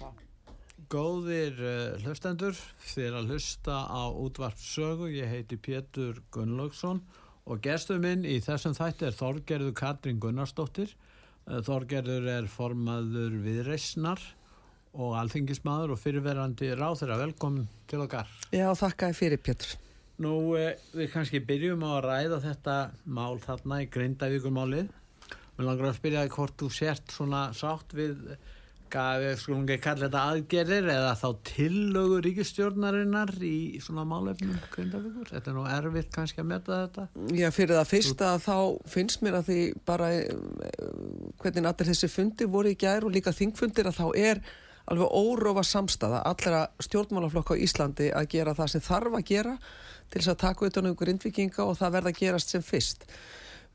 Það. Góðir uh, hlustendur, þér að hlusta á útvart sögu, ég heiti Pétur Gunnlaugsson og gestur minn í þessum þætti er Þorgerður Katrín Gunnarsdóttir. Uh, Þorgerður er formaður viðreysnar og alþingismadur og fyrirverandi ráð þeirra velkomin til okkar. Já, þakka þér fyrir Pétur. Nú, uh, við kannski byrjum á að ræða þetta mál þarna í Grindavíkumálið. Mér langar að spyrja hvort þú sért svona sátt við við skulum ekki kalla þetta aðgerðir eða þá tillögur ríkistjórnarinnar í svona málefnum Grindavíkur. Þetta er nú erfitt kannski að metta þetta. Já, fyrir það fyrsta þá finnst mér að því bara eh, hvernig allir þessi fundi voru í gær og líka þingfundir að þá er alveg órófa samstaða allra stjórnmálaflokka á Íslandi að gera það sem þarf að gera til þess að taka utan um grindvikinga og það verða að gerast sem fyrst.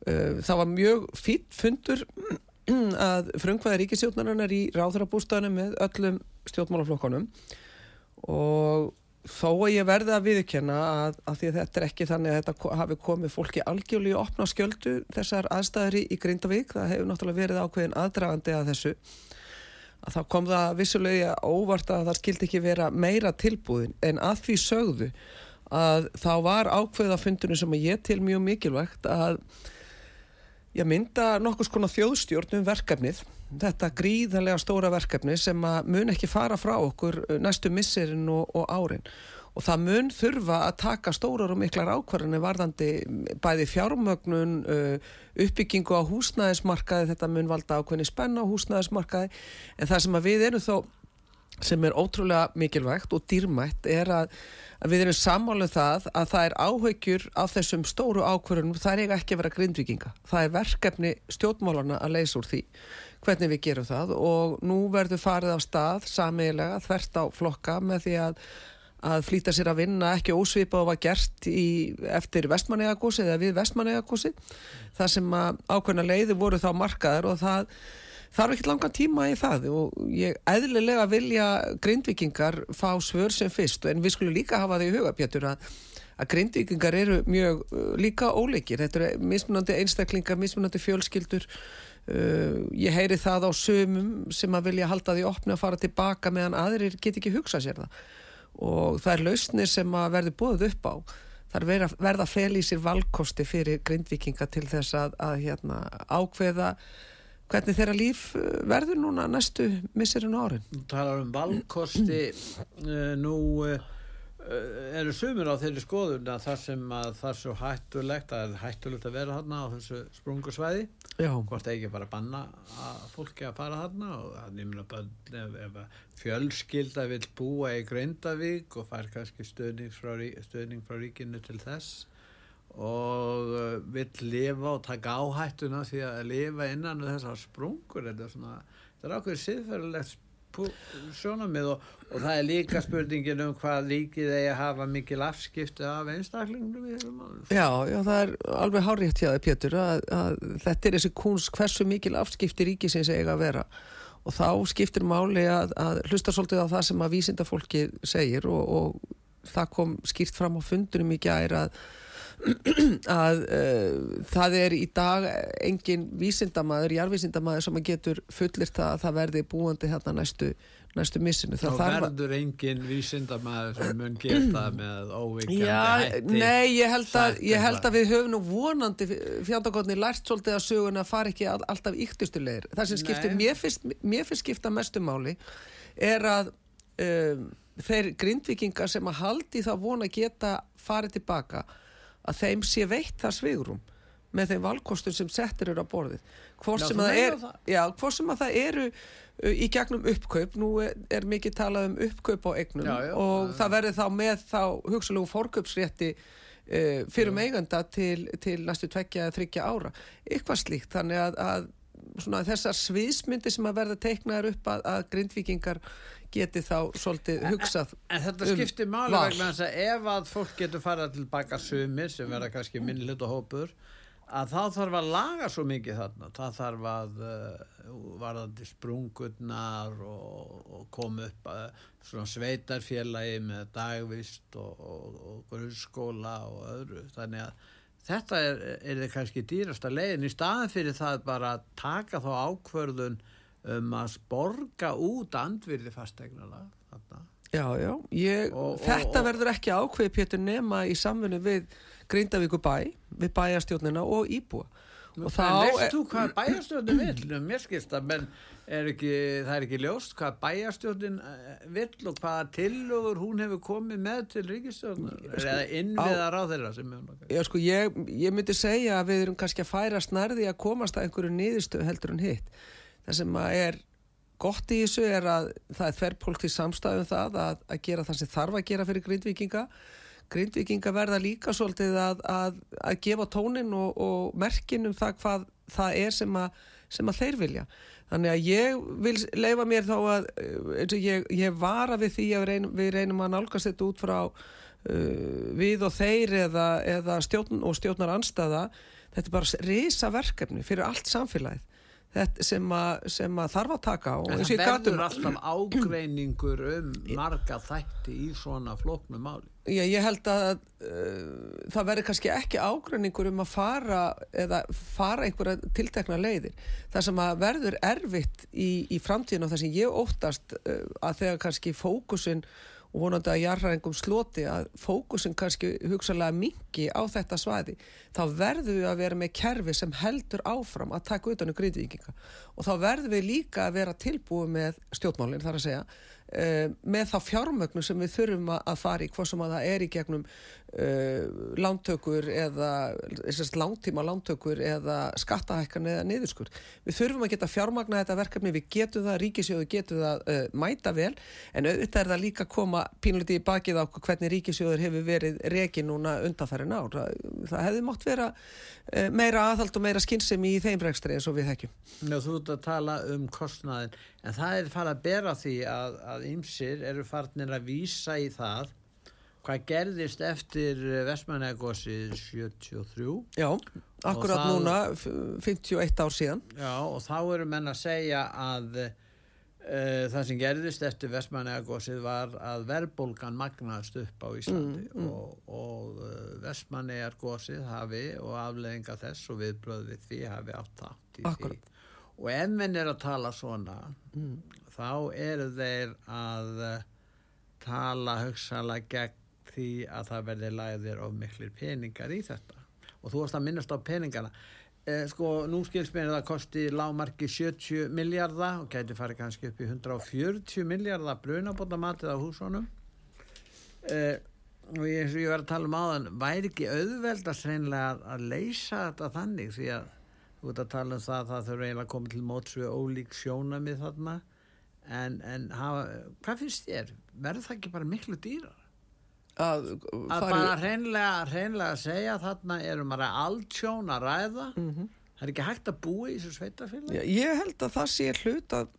Eh, það var mjög fýtt fundur að frumkvæði ríkistjórnarinnar í ráðurabústæðinu með öllum stjórnmálaflokkonum og þó að ég verði að viðkjanna að, að því að þetta er ekki þannig að þetta hafi komið fólki algjörlega í opna skjöldu þessar aðstæðri í Grindavík, það hefur náttúrulega verið ákveðin aðdragandi að þessu að þá kom það vissulega óvart að það skildi ekki vera meira tilbúðin en að því sögðu að þá var ákveða fundunum sem ég til mjög mikilvægt að ég mynda nokkus konar þjóðstjórn um verkefnið. Þetta gríðarlega stóra verkefni sem að mun ekki fara frá okkur næstu misserinn og, og árin. Og það mun þurfa að taka stórar og miklar ákvarðinni varðandi bæði fjármögnun uppbyggingu á húsnæðismarkaði. Þetta mun valda ákveðni spenna á húsnæðismarkaði. En það sem að við erum þó sem er ótrúlega mikilvægt og dýrmætt er að, að við erum sammálið það að það er áhaugjur af þessum stóru ákvörunum, það er ekki að vera grindvikinga. Það er verkefni stjórnmálarna að leysa úr því hvernig við gerum það og nú verður farið á stað samiðilega þvert á flokka með því að, að flýta sér að vinna ekki ósvipa og var gert í, eftir vestmanegagósi eða við vestmanegagósi þar sem að ákveðna leiði voru þá markaður og það þarf ekki langan tíma í það og ég eðlilega vilja grindvikingar fá svör sem fyrst en við skulum líka hafa það í huga Pétur að, að grindvikingar eru mjög uh, líka óleikir, þetta eru mismunandi einstaklingar, mismunandi fjölskyldur. Uh, ég heyri það á sömum sem að vilja halda því opni að fara tilbaka meðan aðrir get ekki hugsa sér það. Og það er lausnir sem að verði bóðið upp á. Þar verða, verða fel í sér valkosti fyrir grindvikinga til þess að, að hérna, ákveða hvernig þeirra líf uh, verður núna næstu misserinn árin? Þú talar um valkosti uh, nú uh, eru sumir á þeirri skoðun að það sem að það er svo hættulegt að hættulegt að vera þarna á þessu sprungusvæði hvort ekki bara banna að fólki að fara þarna og það er bara ef, ef fjölskylda vil búa í Grindavík og fær kannski stöðning frá, stöðning frá ríkinu til þess og uh, vill lifa og taka áhættuna því að lifa innan þessar sprungur. Þetta er, svona, þetta er ákveður siðferðilegt sjónamið og, og það er líka spurningin um hvað líkið eigi að hafa mikil afskipti af einstaklingum Já, já, það er alveg hárétt hjá þið Pétur að, að þetta er þessi kunst hversu mikil afskipti ríkisins eiga að vera. Og þá skiptir máli að, að hlusta svolítið á það sem að vísindafólki segir og, og það kom skýrt fram á fundunum í gæri að að uh, það er í dag engin vísindamæður, jarvísindamæður sem getur fullir það að það verði búandi hérna næstu, næstu missinu. Þá verður engin vísindamæður sem mun geta með óvíkjandi hætti. Nei, ég held, að, ég held að við höfum nú vonandi fjandagotni lært svolítið að söguna fari ekki all, alltaf yktustulegir. Það sem skiptir, mér finnst, mér finnst skipta mestumáli er að um, þeir grindvikingar sem að haldi það vona geta farið tilbaka að þeim sé veitt það svigurum með þeim valkostum sem settir eru á borðið. Hvort sem, sem að það eru uh, í gegnum uppkaup, nú er, er mikið talað um uppkaup á eignum Já, já, og já, það verður þá með þá hugsalegu fórkaupsrétti uh, fyrir meiganda til, til næstu tveggja eða þryggja ára. Eitthvað slíkt, þannig að, að svona þessar sviðsmyndi sem að verða teiknaðar upp að, að grindvíkingar geti þá svolítið hugsað En þetta um skiptir máli val. vegna þess að ef að fólk getur farað tilbaka sumir sem verða kannski minni hlut og hópur að þá þarf að laga svo mikið þarna það þarf að uh, varðandi sprungurnar og, og koma upp að svona sveitarfélagi með dagvist og, og, og grunnskóla og öðru þannig að þetta er, er þið kannski dýrasta leiðin í staðin fyrir það bara að taka þá ákvörðun um að sporga út andvirði fastegnala Já, já, ég, Og- og- þetta og- verður ekki ákveði Pétur nema í samfunni við Grindavíku bæ, við bæjastjórnina og íbúa. Og Og þá þú hvað bæjarstjórnin vill? Mér skilst að menn er ekki, það er ekki ljóst hvað bæjarstjórnin eh, vill og hvaða tillögur hún hefur komið með til ríkistjórnar eða innviðar á þeirra sem hefur nokkað Já, sko, ég, ég myndi segja að við erum kannski að færa snarði að komast að einhverju niðurstöðu heldur en hitt. Það sem að er gott í þessu er að það er þverrpólkt í samstæðum það að, að gera það sem þarf að gera fyrir grindvikinga. Grindvikinga verða líka svolítið að, að, að gefa tónin og, og merkin um það hvað það er sem að, sem að þeir vilja. Þannig að ég vil leifa mér þá að og ég, ég vara við því að reynum, við reynum að nálgast þetta út frá uh, við og þeir eða, eða stjórn og stjórnar anstæða þetta er bara risa verkefni fyrir allt samfélagið. Sem, sem að þarf að taka á. En það um- verður alltaf ágreiningur um marga þætti í svona flóknu máli Já, ég held að uh, það verður kannski ekki ágræningur um að fara eða fara einhverja tiltekna leiðir. Það sem að verður erfitt í, í framtíðin og það sem ég óttast uh, að þegar kannski fókusin og vonandi að jarðræðingum sloti að fókusin kannski hugsalega mingi á þetta svæði, þá verður við að vera með kerfi sem heldur áfram að taka utan um gríðvíkinga og þá verður við líka að vera tilbúið með stjórnmálinn þar að segja með þá fjármögnu sem við þurfum að fara í hvað sem að það er í gegnum uh, lántökur eða langtíma lántökur eða skattahækkan eða niðurskur. Við þurfum að geta fjármagna þetta verkefni, við getum það, ríkisjóðu getum það uh, mæta vel en auðvitað er það líka að koma pínliti í bakið á hvernig ríkisjóður hefur verið reki núna undanfærin ár. Það, það hefði mátt vera uh, meira aðhald og meira skynsemi í þeim rekstri eins og við þekkjum. Já, þú ert að tala um kostnaðin en það er farið að bera því að, að ymsir eru farnir að vísa í það hvað gerðist eftir Vestmannegosið 73 Já, akkurat það- núna, f- 51 ár síðan. Já, og þá eru menn að segja að uh, það sem gerðist eftir Vestmannegosið var að verðbólgan magnaðist upp á Íslandi Mm, og, og uh, Vestmannegargosið hafi og afleðinga þess og viðbröð við því hafi átt þátt í Akkúrat. því og ef menn er að tala svona Mm. þá eru þeir að tala hugsalega gegn því að það verði lagðir of miklir peningar í þetta. Og þú varst að minnast á peningana eh, sko nú skilst mér að það kosti lágmarki 70 miljardar og gæti farið kannski upp í 140 miljardar brunabóta matið á húsunum. Eh, og eins og ég var að tala um áðan væri ekki auðveldast reynilega að leysa þetta þannig? Því að þú ert að tala um það að það þurfa eiginlega að koma til móts við ólík sjónamið þarna. En, en hafa, hvað finnst þér? Verður það ekki bara miklu dýrar? Að, Að bara hreinlega, hreinlega að segja þarna erum bara allt sjón að ræða. Það er ekki hægt að búa í þessu sveitafélag Já, ég held að það sé hlut að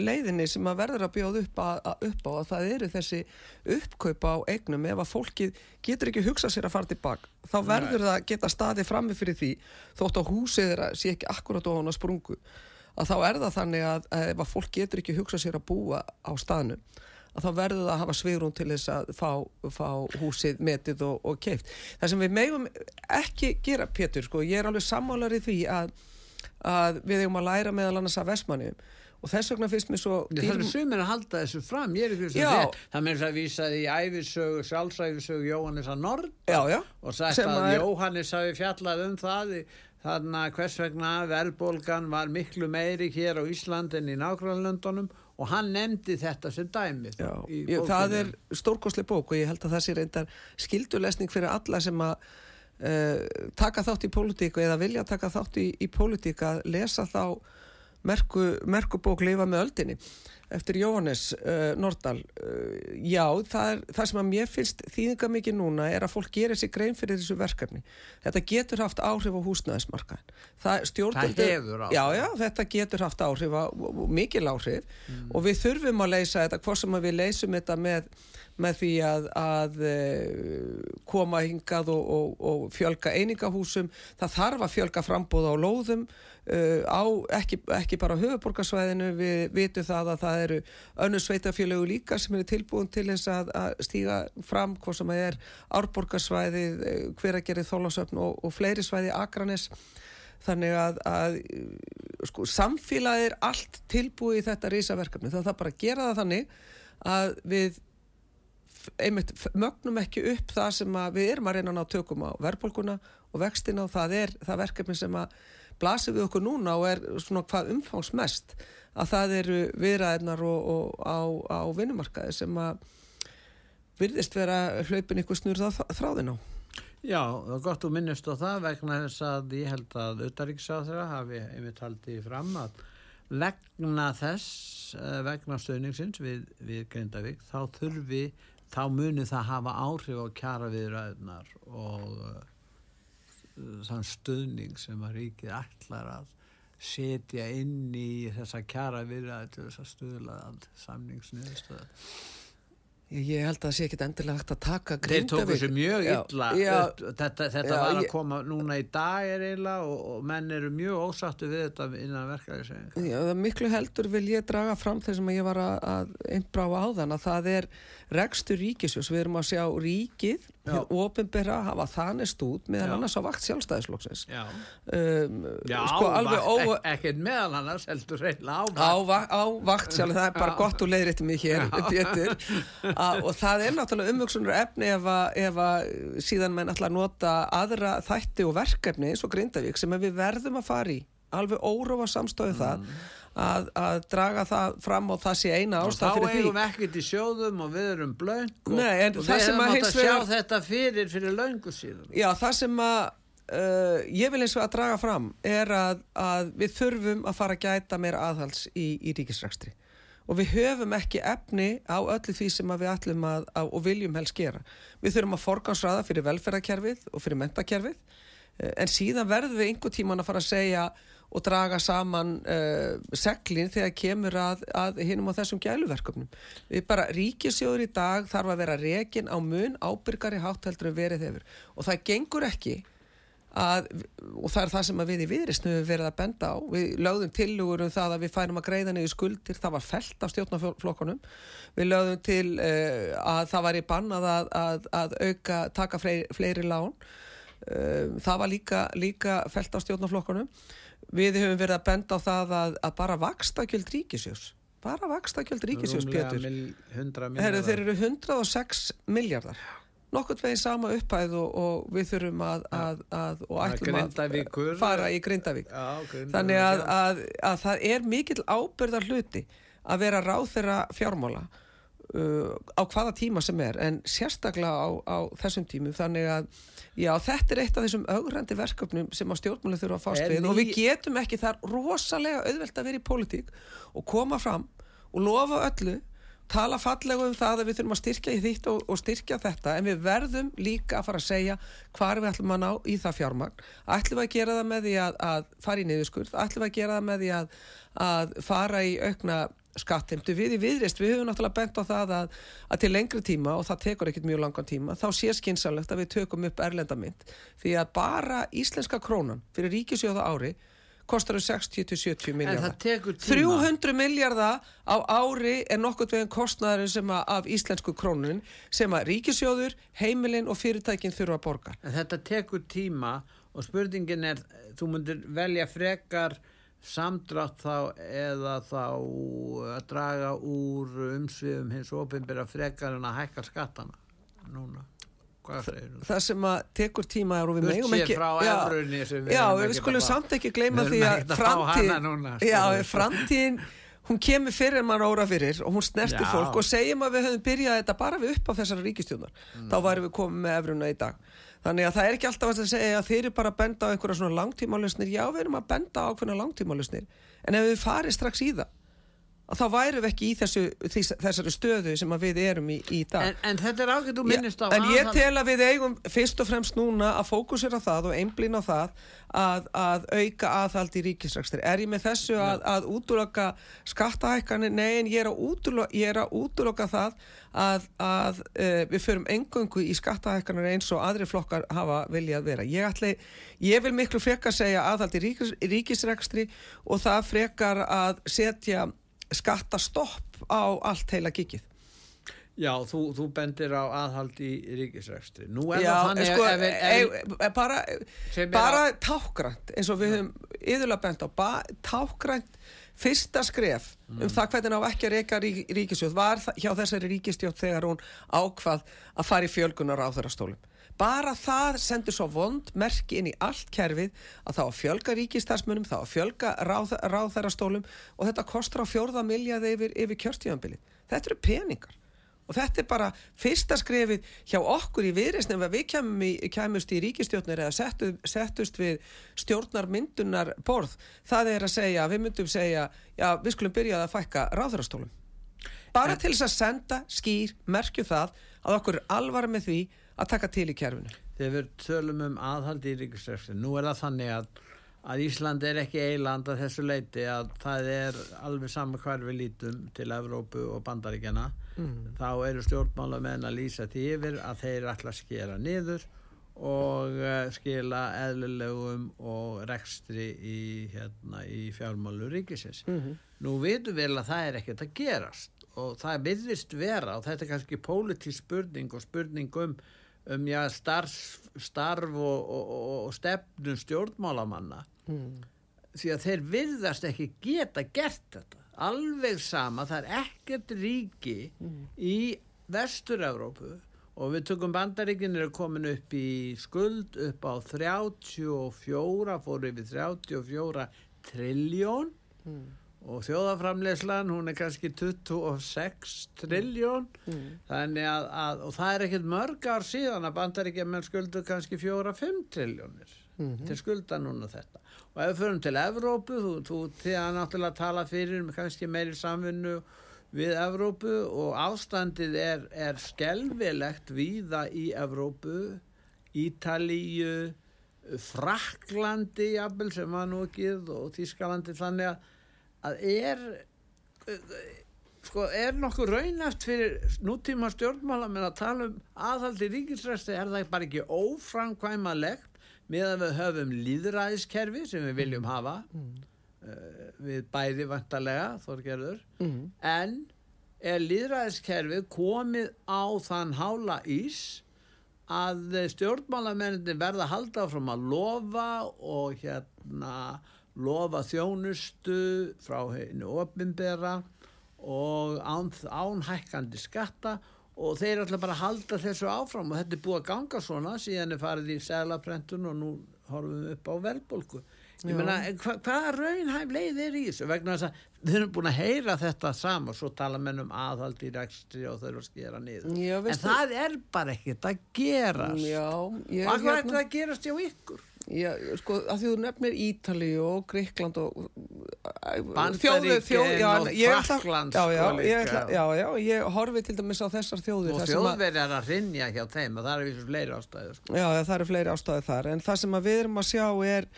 leiðinni sem að verður að bjóða upp, að, að upp á að það eru þessi uppkaupa á eignum. Ef að fólkið getur ekki hugsað sér að fara tilbaka þá verður það að geta staðið frammi fyrir því þótt að húsið þeirra sé ekki akkurat á hana sprungu að þá er það þannig að, að ef að fólk getur ekki hugsað sér að búa á staðnum að þá verður það að hafa svigrún til þess að fá, fá húsið metið og, og keift. Það sem við megum ekki gera, Pétur, sko, ég er alveg sammálar í því að, að við eigum að læra meðal annars af Vestmanni og þess vegna finnst mér svo Það eru sumir að halda þessu fram, ég er ekki Já. þessu rétt. Það þess að vísaði í æfisögu, sjálfsæfisögu Jóhannes að Nord Já, já. og sagt að að er- Jóhannes hafi fjallað um það í- þarna hvers vegna verðbólgan var miklu meiri hér á Ísland en í nákvæmlandunum og hann nefndi þetta sem dæmi ég, það er stórkostleg bók og ég held að það sé reyndar skildulesning fyrir alla sem að uh, taka þátt í pólitíku eða vilja taka þátt í, í pólitíku að lesa þá merku, merku bók lifa með öldinni eftir Jóhannes uh, Nordal uh, já, það, er, það sem að mér finnst þýðinga mikið núna er að fólk gerir sér grein fyrir þessu verkefni. Þetta getur haft áhrif á húsnæðismarkaðin það, það hefur áhrif. Já, já, þetta getur haft áhrif á, mikil áhrif. Mm. og við þurfum að leysa þetta hvort sem við leysum þetta með með því að, að eh, koma hingað og, og, og fjölga einingahúsum. Það þarf að fjölga frambóða á lóðum á, ekki, ekki bara höfuborgarsvæðinu við vitum það að það eru önnu sveitafélögu líka sem eru tilbúin til þess að, að stíga fram hvað sem er árborgarsvæði uh, hver að gera þólasöfn og, og fleiri svæði akranis þannig að, að sko, samfélagið er allt tilbúið í þetta rísaverkefni það þarf bara að gera það þannig að við einmitt mögnum ekki upp það sem við erum að reyna að ná tökum á verðbólkuna og vextina og það er það verkefni sem að blasir við okkur núna og er svona hvað umfangsmest að það eru viðræðinar og, og á, á vinnumarkaði sem að virðist vera hlaupin ykkur snurða þráðin á. Já, það er gott að minnast á það vegna þess að ég held að auðaríksáþra hafi einmitt haldið fram að vegna þess, eh, vegna stöðningsins við, við Grindavík, þá þurfi, þá muni það hafa áhrif á kjara viðræðinar og þann stuðning sem að ríkið ætlar að setja inn í þessa kjara virðaði til þess að stuðla samningsniðurstöðu Ég held að það sé ekki endilega hægt að taka Grindavík. Þeir tóku sér mjög illa. já, upp, þetta, þetta já, var að koma núna í dag er eiginlega og, og menn eru mjög ósattu við þetta innan verkefæðisegin. Já, miklu heldur vil ég draga fram þessum að ég var að, að einbráa á þann að það er rekstur ríkisjós, við erum að sjá ríkið, ofinbera hafa þanist út meðan annars á vakt sjálfstæðisflokksins. Já, um, Já sko, ó... ek ekkert meðan annars heldur reyna á vakt. Á, á vakt sjálf, það er bara Já. gott og hér og það er náttúrulega umvöksunar efni ef að, ef að síðan menn ætla að nota aðra þætti og verkefni eins og Grindavík sem við verðum að fara í alveg órófa samstöðu mm. það að, að draga það fram og það sé eina ástæð fyrir því. Þá eigum við ekkert í sjóðum og við erum blöng og, Nei, og við hefum átt að sjá þetta fyrir fyrir löngu síðan. Já, það sem að uh, ég vil eins og að draga fram er að, að við þurfum að fara að gæta meira aðhals í, í ríkisrækstri og við höfum ekki efni á öllu því sem við ætlum að, að og viljum helst gera. Við þurfum að forgansraða fyrir velferðarkerfið og fyrir mentakerfið uh, en síðan verðum við einhver tíman að fara að segja og draga saman uh, seglinn þegar kemur að, að hinnum á þessum gæluverkefnum. Við bara ríkisjóður í dag þarf að vera rekin á mun ábyrgari hátteldur en verið hefur og það gengur ekki að, og það er það sem við í viðristinu við verðum að benda á. Við lögðum tilugur um það að við færum að greiða niður skuldir, það var felt af stjórnaflokkonum. Við lögðum til uh, að það var í bannað að, að, að auka, taka fleiri, fleiri lán. Uh, það var líka, líka felt af stjórnaflokkonum við höfum verið að benda á það að, að bara vakstakjöld ríkisjós bara vakstakjöld ríkisjós Pétur Heru, þeir eru 106 miljardar nokkurt veginn sama upphæð og, og við þurfum að, að, að og ætlum að fara í Grindavík. já, þannig að, að það er mikill ábyrðar hluti að vera ráð þeirra fjármála uh, á hvaða tíma sem er en sérstaklega á, á þessum tímum. Þannig að Já, þetta er eitt af þessum augrandi verkefnum sem á stjórnmáli þurfa að fást við. Og við getum ekki þar rosalega auðvelt að vera í pólitík og koma fram og lofa öllu, tala fallega um það að við þurfum að styrkja í þitt og, og styrkja þetta en við verðum líka að fara að segja hvað við ætlum að ná í það fjármagn. Ætlum við að gera það með því að, að fara í niðurskurð, ætlum við að gera það með því að, að fara í aukna skattheimtu? Við í viðrist, við höfum náttúrulega bent á það að, að til lengri tíma og það tekur ekkert mjög langan tíma, þá sé skynsalegt að við tökum upp erlendamind því að bara íslenska krónan fyrir ríkisjóða ári kostar um 60-70 miljardar 300 miljardar á ári er nokkurt veginn kostnæðurinn sem að af íslensku krónunin sem að ríkisjóður, heimilinn og fyrirtækinn þurfa að borga. En þetta tekur tíma og spurningin er þú myndir velja frekar samdrátt þá eða þá að draga úr umsviðum hins ofinbæra frekar en að hækka skattana núna það sem að tekur tíma og við megum ekki já, já, við skulum samt ekki gleyma því að framtíðin já, framtíðin hún kemur fyrir en maður óra fyrir og hún snertir Já. fólk og segjum að við höfum byrjað þetta bara við upp á þessara ríkistjónar þá væri við komið með efruna í dag. Þannig að það er ekki alltaf að segja að þeir eru bara að benda á einhverja svona langtímálusnir já við erum að benda á ákveðna langtímálusnir en ef við farið strax í það að þá værum við ekki í þessu, þess, þessari stöðu sem við erum í, í dag En, en þetta er ágætt, þú minnist á en ég tel að við eigum fyrst og fremst núna að fókusera það og einblýna það að, að auka aðhald í ríkisrækstur. Er ég með þessu að, að útloka skattahækkanir? Nei, en ég er að útloka, er að útloka það að, að uh, við förum engöngu í skattahækkanir eins og aðri flokkar hafa viljað vera. Ég, ætli, ég vil miklu frekar segja aðhald í ríkis, ríkisrækstri og það frekar að setja skattastopp á allt heila gigið. Já, þú, þú bendir á aðhald í ríkisrækstri Nú er Já, það þannig sko, ef, ef, ef, e, bara, bara tákgrænt eins og við höfum yðurlega bent á tákgrænt fyrsta skref um það hvernig á ekki að reyka rík, ríkisjóð var hjá þessari ríkistjóð þegar hún ákvað að fara í fjölgunar á þeirra stólum bara það sendur svo vond merki inn í allt kerfið að þá að fjölga ríkistarsmunum, þá að fjölga ráð, ráð stólum og þetta kostar á fjórða miljaði yfir, yfir kjörtíðanbilið þetta eru peningar. Og þetta er bara fyrsta skrefið hjá okkur í viðreysnum að við kemum í, kemust í ríkistjórnir eða settu, settust við stjórnar myndunar borð. Það er að segja, við myndum segja já, við skulum byrja að fækka ráðurastólum bara til þess að senda skýr, merkju það að okkur er alvara með því að taka til í kerfinu þegar við tölum um aðhald í ríkisrækstri Nú er það þannig að, að Ísland er ekki eiland að þessu leiti að það er alveg saman hvar við lítum til Evrópu og Bandaríkjana Mm. þá eru stjórnmálamenn að lýsa því yfir að þeir ætla að skera niður og uh, skila eðlilegum og rekstri í, hérna, í fjármálu ríkisins. Mhm. Nú vitum við að það er ekkert að gerast og það byrðist vera og þetta er kannski pólitísk spurning og spurning um, um já, starf, starf og, og, og, stefnum stjórnmálamanna. Því að þeir virðast ekki geta gert þetta. Alveg sama, það er ekkert ríki í Vestur-Európu og við tökum bandaríkin er komin upp í skuld upp á 34 fór yfir 34 triljón og þjóðaframleyslan hún er kannski 26 triljón þannig að, að og það er ekkert mörg ár síðan að bandaríkja menn skuldu kannski 4-5 triljónir til skulda núna þetta. Og ef við förum til Evrópu þú, þú til að náttúrulega tala fyrir með kannski meiri samvinnu við Evrópu og ástandið er, er skelvilegt víða í Evrópu. Ítalíu Fraklandi jafnvel sem var nú ekki og Þískalandi þannig að, að er sko er nokkuð raunæft fyrir nútíma stjórnmálamenn að tala um aðhaldi ríkisræsti er það bara ekki óframkvæmalegt með að við höfum líðræðiskerfi sem við viljum hafa? Uh, við bæði vantarlega þorgerður. Mm. en er líðræðiskerfi komið á þann hála ís að stjórnmálamennin verða að halda frá að lofa og hérna lofa þjónustu frá hennu opinbera og án, ánhækkandi skatta og þeir ætla bara að halda þessu áfram og þetta er búið að ganga svona síðan er farið í selaprentun og nú horfum við upp á verðbólku ég meina, hva, hvaða raunhæf leið er í þessu? Vegna þess að við erum búin að heyra þetta sama svo tala menn um aðhald í rekstri og þau eru að skera niður. Já, en það er bara ekkert að gerast. Já, ég og hvað er hérna- þetta að gerast hjá ykkur Já, sko, að því þú nefnir Ítalíu og Gríkland og Bandaríkin og já, sko, líka. já, já, ég horfi til dæmis á þessar þjóðir og sem að- rinja hjá þeim og það er vissu fleiri ástæður sko. Já, það eru fleiri ástæði þar en það sem við erum að sjá er,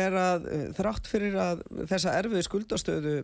er að eh, þrátt fyrir að þessa erfiðu skuldastöðu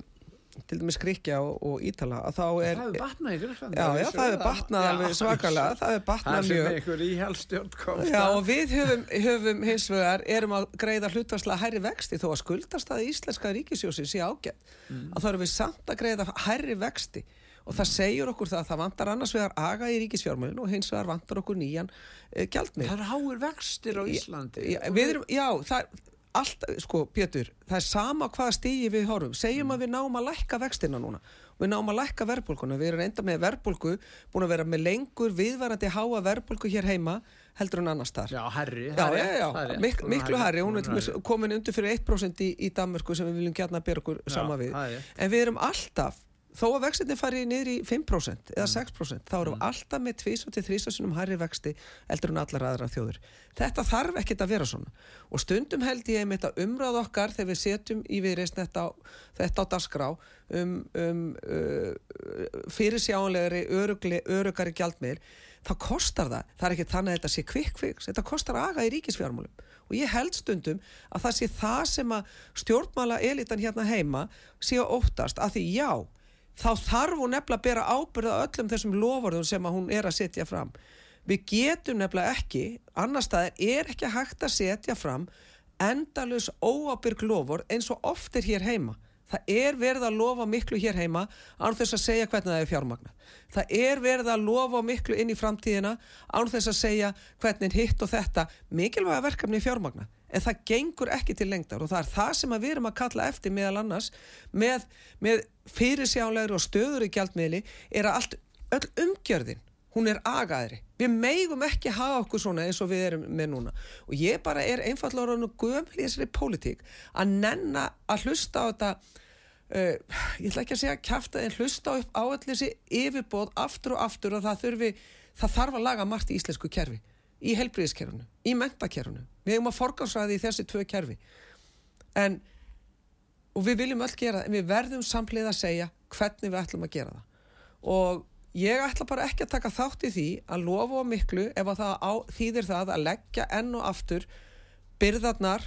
til dæmis Gríkja og, og Ítala að þá er það hefur batnað í Gríkland Já, já, það hefur batnað alveg svakalega það hefur það batnað sem mjög einhver íhjálpstjórn kom Já, og við höfum, höfum hins vegar erum að greiða hlutvarslega hærri vexti þó að skuldast að íslenska ríkisjósi sé ágætt að þá erum við samt að greiða hærri vexti. Og það segir okkur það að það vantar annars vegar aga í ríkisfjármælinu og hins vegar vantar okkur nýjan uh, gjaldmið það eru háir vextir á Íslandi. Já, erum, já, það er allt, sko, Pétur, það er sama hvaða stígi við horfum, segjum að við náum að lækka vextina núna. Við náum að lækka verðbólkuna, við erum enda með verðbólku búin að vera með lengur viðvarandi háa verðbólku hér heima heldur en annars þar Já, herri, já, já, já, Mik miklu herri, hún er komin undir fyrir 1% í, í Danmarku sem við viljum gætna byrja okkur sama við. en við erum alltaf þó að vextinni fari niður í 5% eða 6% mm. þá erum við mm. alltaf með 2-3 sinum hærri vexti eldur en allar aðra þjóður þetta þarf ekkit að vera svona og stundum held ég með þetta umræð okkar þegar við setjum í viðreist þetta, þetta á dasgrá um, um uh, fyrir sjáanlegari örugari gjaldmiðl þá kostar það, það er ekki þannig að þetta sé kvikk þetta kostar aga í ríkisfjármálum og ég held stundum að það sé það sem að stjórnmála elitan hérna heima sé óttast að því já þá þarf hún nefnilega að bera ábyrða öllum þessum lofarðum sem hún er að setja fram. Við getum nefnilega ekki, annar staðir er ekki hægt að setja fram endalus óábyrg lofur eins og oft er hér heima. Það er verið að lofa miklu hér heima án þess að segja hvernig það er fjármagna. Það er verið að lofa miklu inn í framtíðina án þess að segja hvernig hitt og þetta mikilvæga verkefni fjármagna en það gengur ekki til lengdar og það er það sem við erum að kalla eftir meðal annars með, með fyrirsjálegur og stöður í gjaldmiðli er að allt, öll umgjörðin hún er agaðri. Við meigum ekki hafa okkur svona eins og við erum með núna og ég bara er einfallega ráðan og gömli þessari pólitík að nenna að hlusta á þetta uh, ég ætla ekki að segja að hlusta á allir þessi yfirbóð aftur og aftur og það þurfi það þarf að laga margt í íslensku kerfi í helbriðiskerfunu, í mentakerfunu við hefum að forgansræði í þessi tvö kerfi. En og við viljum öll gera það, en við verðum samlið að segja hvernig við ætlum að gera það. Og ég ætla bara ekki að taka þátt í því að lofa miklu ef að það á, þýðir það að leggja enn og aftur byrðarnar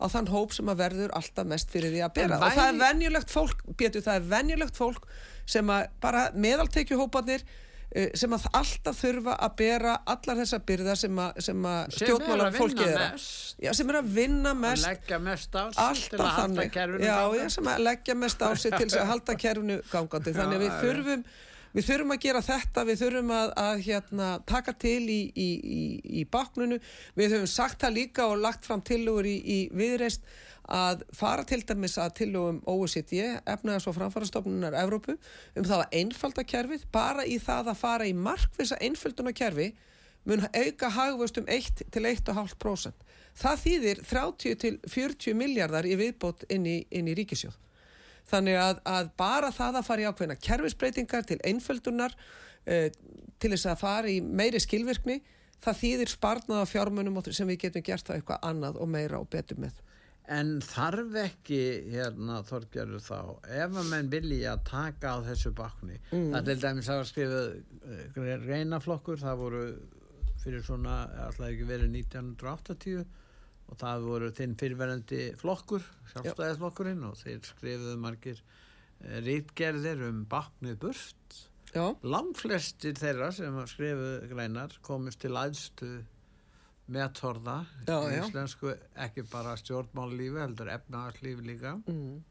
á þann hóp sem að verður alltaf mest fyrir því að bera. Væri... og það er venjulegt fólk, betur það er venjulegt fólk sem að bara meðaltekjuhópanir Eh, sem að alltaf þurfa að bera allar þessa byrða sem að, að stjórnmálar fólki er já, sem er að vinna mest. að leggja mest á sig til að halda kerfinu já, já, sem að leggja mest á sig til að halda kerfinu gangandi. Þannig að við þurfum við þurfum að gera þetta, við þurfum að, að hérna, taka til í, í, í, í baknunu, við höfum sagt það líka og lagt fram tilugur í viðreist að fara til dæmis að tilugum OECD, efnaðars og framfarastofnunar Evrópu, um það að einfalda kerfið, bara í það að fara í markvisa einfölduna kerfi mun auka hagvöst um 1 til 1,5%. Það þýðir 30 til 40 miljardar í viðbót inn í, inn ríkisjóð. Þannig að, að bara það að fara í ákveðina kerfisbreytingar til einföldunar, uh, til þess að fara í meiri skilvirkni, það þýðir sparnaða fjármunum sem við getum gert það eitthvað annað og meira og betur með. En þarf ekki, hérna, Þorgerur þá, ef að menn vilja að taka á þessu bakni, mm. það er til dæmis að skrifa uh, reynaflokkur, það voru fyrir svona, alltaf ekki verið 1980 og það voru þinn fyrirverðandi flokkur, sjálfstæðisflokkurinn og þeir skrifuðu margir uh, rítgerðir um baknið burt. Langflestir þeirra sem skrifuðu greinar komist til aðstu meðtorða ekki bara stjórnmállífi heldur efnaðarslífi líka. Mm.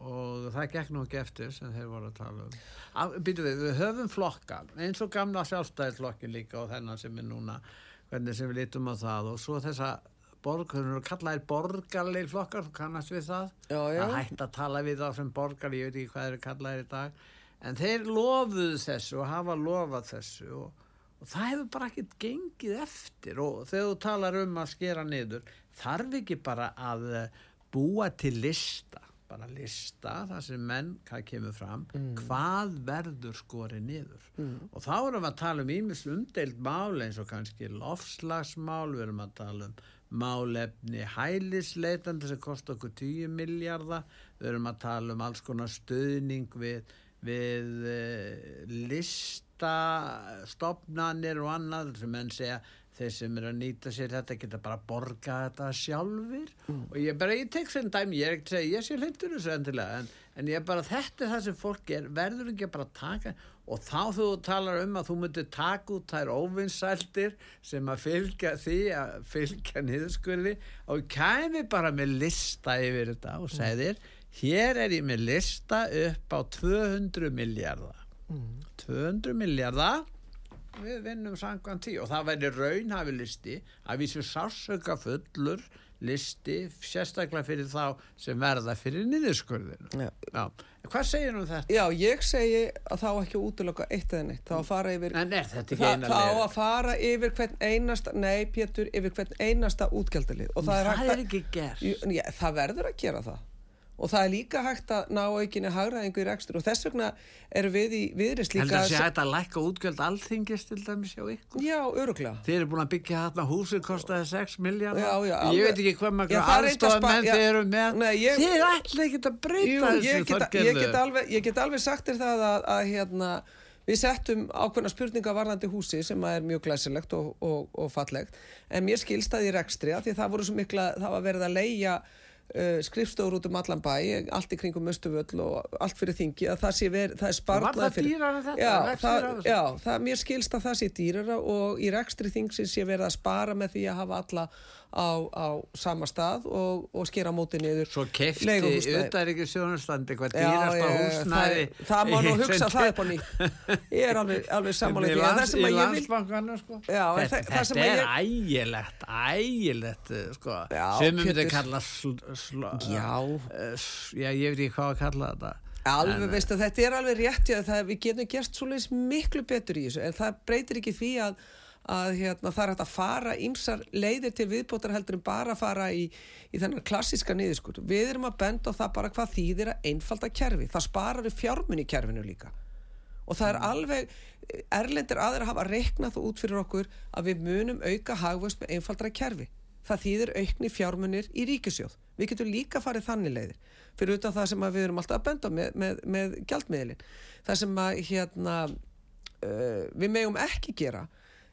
og það gekk nú ekki eftir sem þeir voru að tala um. Býtu við, við höfum flokka eins og gamla sjálfstæðisflokkin líka og þennan sem er núna hvernig sem við lítum á það. Og svo þessa borg, þau eru kallaðir borgarleir flokkar, þú kannast við það já, já. að hægt að tala við þá sem borgar ég veit ekki hvað eru kallaðir í dag en þeir lofuðu þessu og hafa lofað þessu og og það hefur bara ekkert gengið eftir og þegar þú talar um að skera niður þarf ekki bara að eh, búa til lista bara lista þar sem menn hvað kemur fram, mm. hvað verður skorið niður mm. og þá erum við að tala um ímis umdeild mál eins og kannski lofslagsmál við erum að tala um málefni hælisleitandi sem kostar okkur 10 miljardar við erum að tala um alls konar stöðning við, við uh, list stofnanir og annað sem menn segja þeir sem er að nýta sér þetta geta bara borga þetta sjálfur mm. og ég bara, ég tek sem dæmi, ég er ekki að segja ég sé hlindur þessu endilega en, en ég bara, þetta er það sem fólk er verður ekki að bara taka og þá þú talar um að þú myndir taka út þær óvinnsæltir sem að fylgja því að fylgja niðurskurði og kæmi bara með lista yfir þetta og mm. segðir hér er ég með lista upp á 200 miljardar mm. 200 miljardar við vinnum sangvan 10 og það væri raunhafilisti að við séum sársöka fullur listi sérstaklega fyrir þá sem verða fyrir niðurskurðinu. Hvað segir um þetta? Já, ég segi að þá ekki útlöka eitt eða neitt, þá að fara yfir En er þetta ekki eina leið? Þá að fara yfir hvern einasta nei, Pétur, yfir hvern einasta útgjaldalið það, það er, er ekki gert. Já, það verður að gera það og það er líka hægt að ná aukinni hagraðingu í rekstur. Og þess vegna eru við í viðrist líka Heldur það sé að lækka útgjöld alþingist til dæmis hjá ykkur? Já, öruglega Þeir eru búin að byggja hérna húsið kostiði 6 miljard Ég veit ekki hvað maður aðstofað menn þeir eru með. Nei, ég, Þeir ætla ekki að breyta þessu ég get, ég, get alveg, ég get alveg sagt þér það að, að hérna, við settum ákveðna spurninga varðandi húsi sem er mjög glæsilegt og, og, og fallegt. En mér skilst það í rekstri að því það mikla, það var verið að leia Uh, skrifstofur út um allan bæ allt í kringum Östuvöll og allt fyrir þingi að það sé verið, það er spartlaði fyrir Var það dýrar en þetta? Já, það, já það, mér skilst að það sé dýrara og í rekstri þingsins sé verið að spara með því að hafa alla á, á sama stað og, og skera mótið niður Svo kefti auðvitað ekki sjónustandi hvað dýrast á húsnæði það, það má nú hugsa það upp á nýtt ég er alveg, alveg samanlega lands, í landsbankanu sko. já, þetta, þetta er ægilegt ægilegt sko. sem um þetta kalla sl, sl, já. Uh, já ég veit ekki hvað að kalla þetta. Alveg, en, veistu, þetta er alveg rétt já, það, við getum gert svolítið miklu betur í þessu en það breytir ekki því að að hérna, það er hægt að fara ímsar leiðir til viðbótar heldur en bara að fara í, í þennan klassiska niðurskur við erum að benda á það bara hvað þýðir að einfalda kerfi, það sparar í fjármunni kerfinu líka. Og það er mm. alveg, erlendir aðra hafa reiknað þú út fyrir okkur að við munum auka hagvöst með einfaldra kerfi það þýðir aukni fjármunir í ríkisjóð við getum líka farið þannig leiðir. Fyrir utan það sem við erum alltaf að benda með, með, með gjaldmiðlin það sem að hérna, uh, við megum ekki gera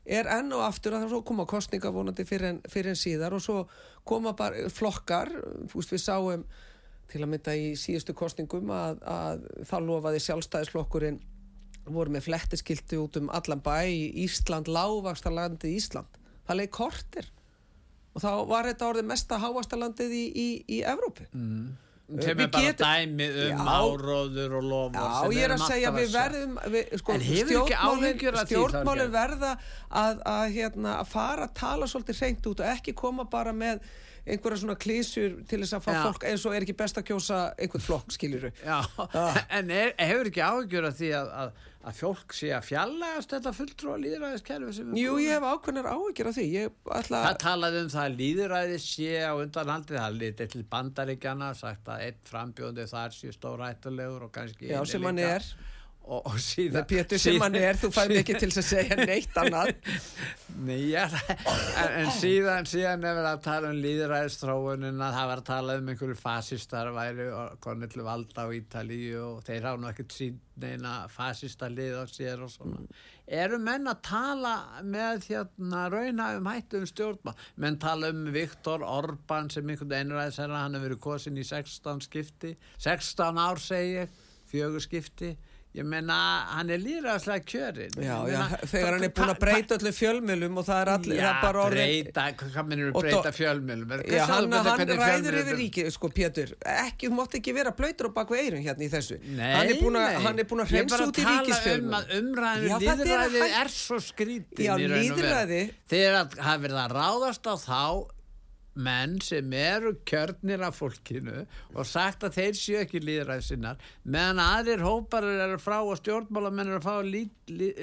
er enn og aftur að það koma kostninga vonandi fyrir en, fyrir en síðar og svo koma bara flokkar fúst við sáum til að mynda í síðustu kostningum að, að þá lofaði sjálfstæðisflokkurinn voru með flettiskilti út um allan bæ í Ísland, lágvasta landið Ísland. Það leiði kortir og þá var þetta orðið mesta hávasta landið í, í, í Evrópu. Mm. Bara getum, um áróður og lofur Já, ég er að segja við verðum við, sko, stjórnmálin, stjórnmálin verða að, að, hérna, að fara að tala svolítið hreint út og ekki koma bara með einhverja svona klísur til þess að fá já. fólk eins og er ekki best að kjósa einhvern flokk, skiljuru Já, ah. en er, hefur ekki áhugjur að því að, að að fólk sé að fjallagast þetta fulltrú að líðræðiskerfi sem Jú, ég hef ákveðnar áhyggjur af því. Ætla... Það talaði um það að líðræðis sé á undanhaldi, það lítið til bandaríkjana sagt að einn frambjóndi þar sé stórættulegur og kannski Já, sem hann er og, og síðan Pétur sem hann er, þú fær mikið til að segja neitt annað. Nei, já, en, en síðan síðan er verið að tala um líðræðistróunin að það var að tala um einhverju fasistar væri og konið til valda á Ítalíu og þeir nú ekkert sín neina fasista lið á sér og svona. Mm. eru menn að tala með hérna rauna um hættu um stjórnma menn tala um Viktor Orban sem einhvern einræðisherra, hann hefur verið kosin í 16 skipti 16 ár segi ég, fjögur skipti ég menna hann er líraðslega kjörin já, já, þegar hann er búin að breyta öllu fjölmjölum og það er allir já, breyta, hvað minnur þú breyta fjölmjölum já, hann, hann ræður yfir ríki sko Pétur, ekki, þú mátt ekki vera blöytur á bakveg eirum hérna í þessu. Nei, hann er búin að hreinsa út í ríkisfjölmjöl um umræðinu, líðræðið er svo skrítið líðræði þegar það verða að ráðast á þá menn sem eru kjörnir af fólkinu og sagt að þeir séu ekki líðræð sinnar meðan aðrir hópar eru frá og stjórnmálamenn eru að fá lít, lít,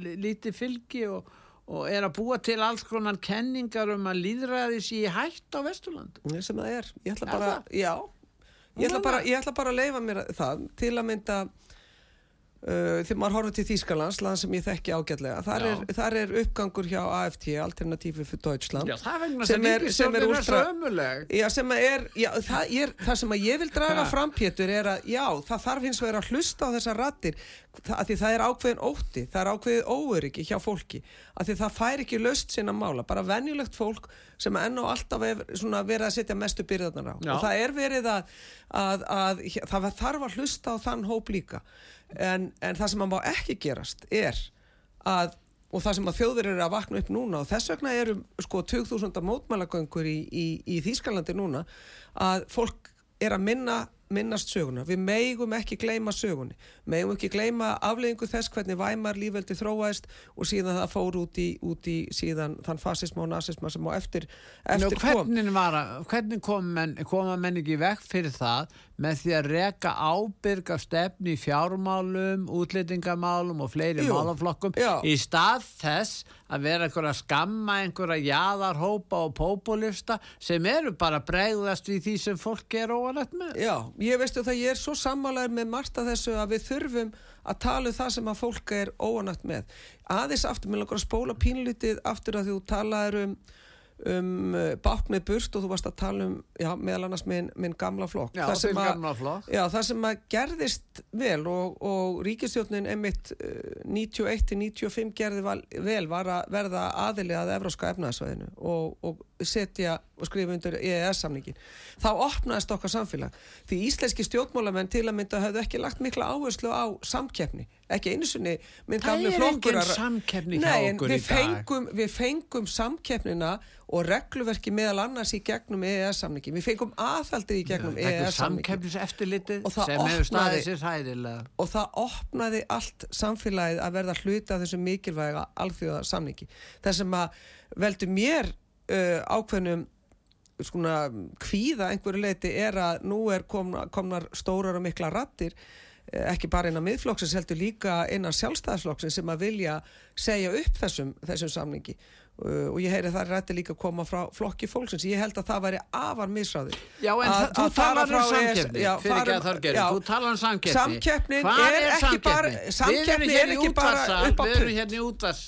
lít, lítið fylgi og, og er að búa til alls konar kenningar um að líðræði sé hægt á Vesturland sem það er, ég ætla bara, já, ég ætla bara, ég ætla bara að leifa mér það til að mynda þegar maður horfður til Þýskalands land sem ég þekki ágætlega. Þar er, þar er uppgangur hjá AFT Alternatífi fyrir Deutschland já, sem er, sem er úrstra já, sem er, já, það, er, það sem ég vil draga fram Pétur er að já, það þarf hins vegar að hlusta á þessar rattir það, því það er ákveðin ótti það er ákveðin óöryggi hjá fólki að því það fær ekki löst sinna mála. Bara venjulegt fólk sem enn og alltaf er verið að setja mestu byrðarnar á. Og það er verið að, að, að það þarf að hlusta á þann hóp líka en, en það sem að má ekki gerast er að og það sem að þjóður eru að vakna upp núna og þess vegna eru sko 2000 mótmælagöngur í, í, í Þýskalandi núna að fólk er að minna minnast söguna. Við meigum ekki gleyma sögunni. Meigum ekki gleyma afleggingu þess hvernig væmar lífveldi þróaðist og síðan það fór út í, út í síðan þann fasism og nazism sem á eftir, eftir Njó, hvernig, var, hvernig kom menn, koma menn ekki vekk fyrir það með því að reka ábyrga stefni í fjármálum, útlýtingamálum og fleiri Jú, málaflokkum já. í stað þess að vera einhverja skamma, einhverja jæðarhópa og populista sem eru bara bregðast við því sem fólk er óanætt með. Já, ég veistu það, ég er svo sammálaður með margt af þessu að við þurfum að tala um það sem að fólk er óanætt með. Aðeins aftur, mér langar að spóla pínlítið aftur að þú talaður um um uh, báknið burt og þú varst að tala um já, meðal annars minn, minn gamla flokk já, það, gamla flokk. já, það sem að gerðist vel og, og ríkistjónin emitt uh, 91-95 gerði vel var að verða aðilega að Evróska efnaðsvæðinu og, og setja og skrifa undir EES-samningin þá opnaðist okkar samfélag. Því íslenski stjórnmálamenn til að mynda hafðu ekki lagt mikla áherslu á samkeppni. Ekki einu sinni minn gamli flokkur Það er engin samkeppni hjá okkur í dag. fengum, Við fengum samkeppnina og regluverki meðal annars í gegnum EES-samningin við fengum aðhaldið í gegnum EES-samningin sem hæðilega og það opnaði allt samfélagið að verða hluta af þessu mikilvæga alþjóða samningi þessum að veldu mér uh, ákveðnum skona kvíða einhverju leiti er að nú er komna, komnar stórar og mikla rattir uh, ekki bara innan miðflokksins heldur líka innan sjálfstæðsflokksins sem að vilja segja upp þessum, þessum samningi. Uh, og ég heyri það er rætti líka að koma frá flokki fólksins, ég held að það væri afar misráði Já en að, þú talar um samkeppni. Fyrir ekki að þörgeri, þú talar um samkeppni. Samkeppnin er, er ekki bara samkeppni er ekki bara upp á Við erum hérna í útvars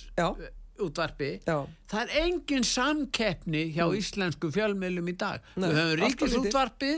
útvarpi Já. það er engin samkeppni hjá mm. íslensku fjölmjölum í dag Nei, við höfum ríkisútvarpi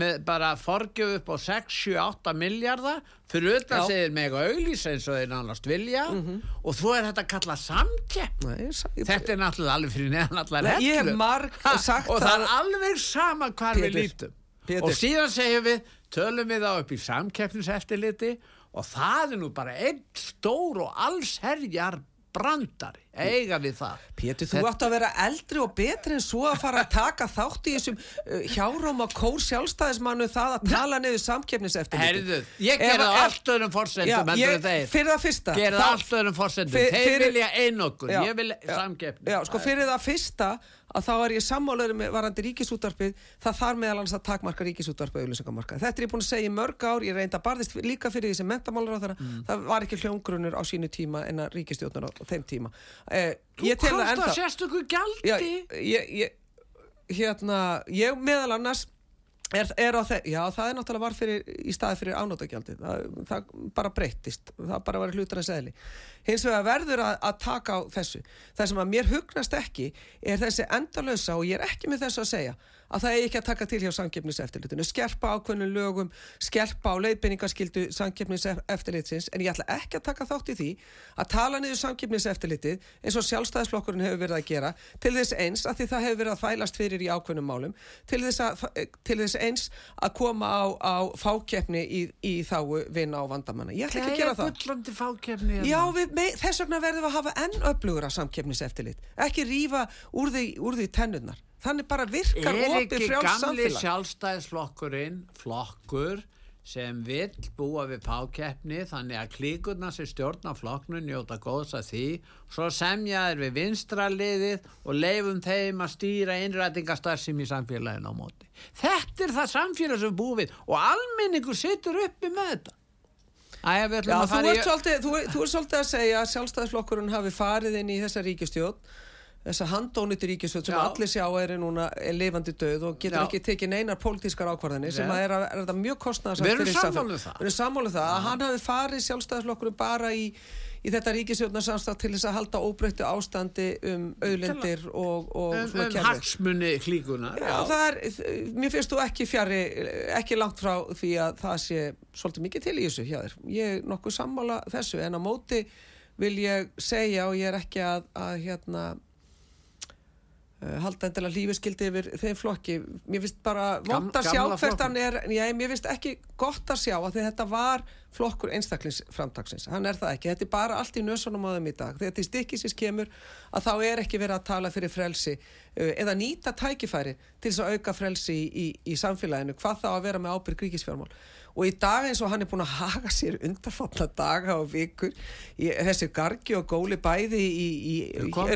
með bara forgjöf upp á 6-7-8 miljardar fyrir auðvitað segir mig að auðlýsa eins og þeir nánast vilja mm -hmm. og þú er þetta að kalla samkeppni þetta er náttúrulega alveg fyrir neðan allar hefðlum og það er alveg sama Pétur. við lítum Pétur. og síðan segjum við tölum við á upp í samkeppniseftiliti og það er nú bara einn stór og allsherjar brandari, eiga við það. Pétur, þú átt að vera eldri og betri en svo að fara að taka þátt í þessum uh, hjárum og kór sjálfstæðismannu það að tala niður samkefnis eftir Herðu, ég gerði allt öðrum fórsendum fyrir það fyrsta. Gerði allt öðrum fórsendum, þeir vilja einokkur ég vil samkefni sko fyrir það fyrsta að þá er ég sammálaður með varandi ríkisúttarpið það þarf meðal annars að takmarka ríkisúttarpið auðlýsingamarka. Þetta er ég búin að segja í mörg ár ég reynda barðist líka fyrir því sem mentamálur á þeirra mm. það var ekki hljóngrunur á sínu tíma en að ríkistjóðnar á þeim tíma eh, Þú sérstöku gjaldi. Já, ég, ég, hérna, ég meðal annars Er, er já, það er náttúrulega var fyrir, í staði fyrir ánóttagjaldi það, það bara breyttist. Það bara var hlutur að segli hins vegar verður að, að taka á þessu. Það sem að mér hugnast ekki er þessi endalösa og ég er ekki með þessu að segja að það er ekki að taka til hjá samkeppniseftirlitinu. Skerpa ákveðnum lögum skerpa á leiðbynningaskildu samkeppniseftirlitsins en ég ætla ekki að taka þátt í því að tala niður samkeppniseftirlitið eins og sjálfstæðisflokkurinn hefur verið að gera til þess eins að því það hefur verið að fælast fyrir í ákveðnum málum til þess, að, til þess eins að koma á, á fákeppni í, í þáu vinna á vandamanna. Ég ætla ekki að gera það. hérna. Já, við, með, þess vegna verðum við að hafa enn öflugur að samkeppniseftirlit. Ekki rífa úr því, úr því þannig bara virkar ofið frjáls samfélag Er ekki gamli sjálfstæðisflokkurinn flokkur sem vill búa við pákeppni þannig að klíkurna sem stjórna flokknu njóta góðs að því svo semjaður við vinstraliðið og leifum þeim að stýra innrætingastarsim í samfélaginu á móti. Þetta er það samfélag sem búið við og almenningur sittur uppi með þetta. Æ, Já, þú, ert svolítið, þú, þú ert svolítið að segja að sjálfstæðisflokkurinn hafi farið inn í þessa ríkistjótt þess að handóniti ríkisvöld sem Já. allir sjá er núna er lifandi döð og getur Já. ekki tekið neinar pólitískar ákvarðanir sem að er, að, er að mjög kostnæðar Við erum sammálið það Við erum sammálið það að hann hafi farið sjálfstæðarflokkurum bara í, í þetta ríkisvöldnarsamstað til þess að halda óbreyttu ástandi um auðlendir og, og um, svona kjærleik. Um hagsmunni klíkuna. Já, það er, mér finnst þú ekki fjari, ekki langt frá því að það sé svolítið mikið til í þessu hjá þér. Ég er nokkuð sammála þessu en á móti vil ég segja og ég er ekki að, að hérna halda endilega lífiskildi yfir þeim flokki. Mér finnst bara vond að sjá hvert hann er. Já, mér finnst ekki gott að sjá að þetta var flokkur einstaklingsframtagsins hann er það ekki, þetta er bara allt í nösunum á þeim í dag, þetta stikkisins kemur að þá er ekki verið að tala fyrir frelsi uh, eða nýta tækifæri til þess að auka frelsi í, í, í samfélaginu, hvað þá að vera með ábyrg ríkisfjármál og í dag eins og hann er búin að haga sér undarfalla daga og vikur í þessi gargi og góli bæði í, í,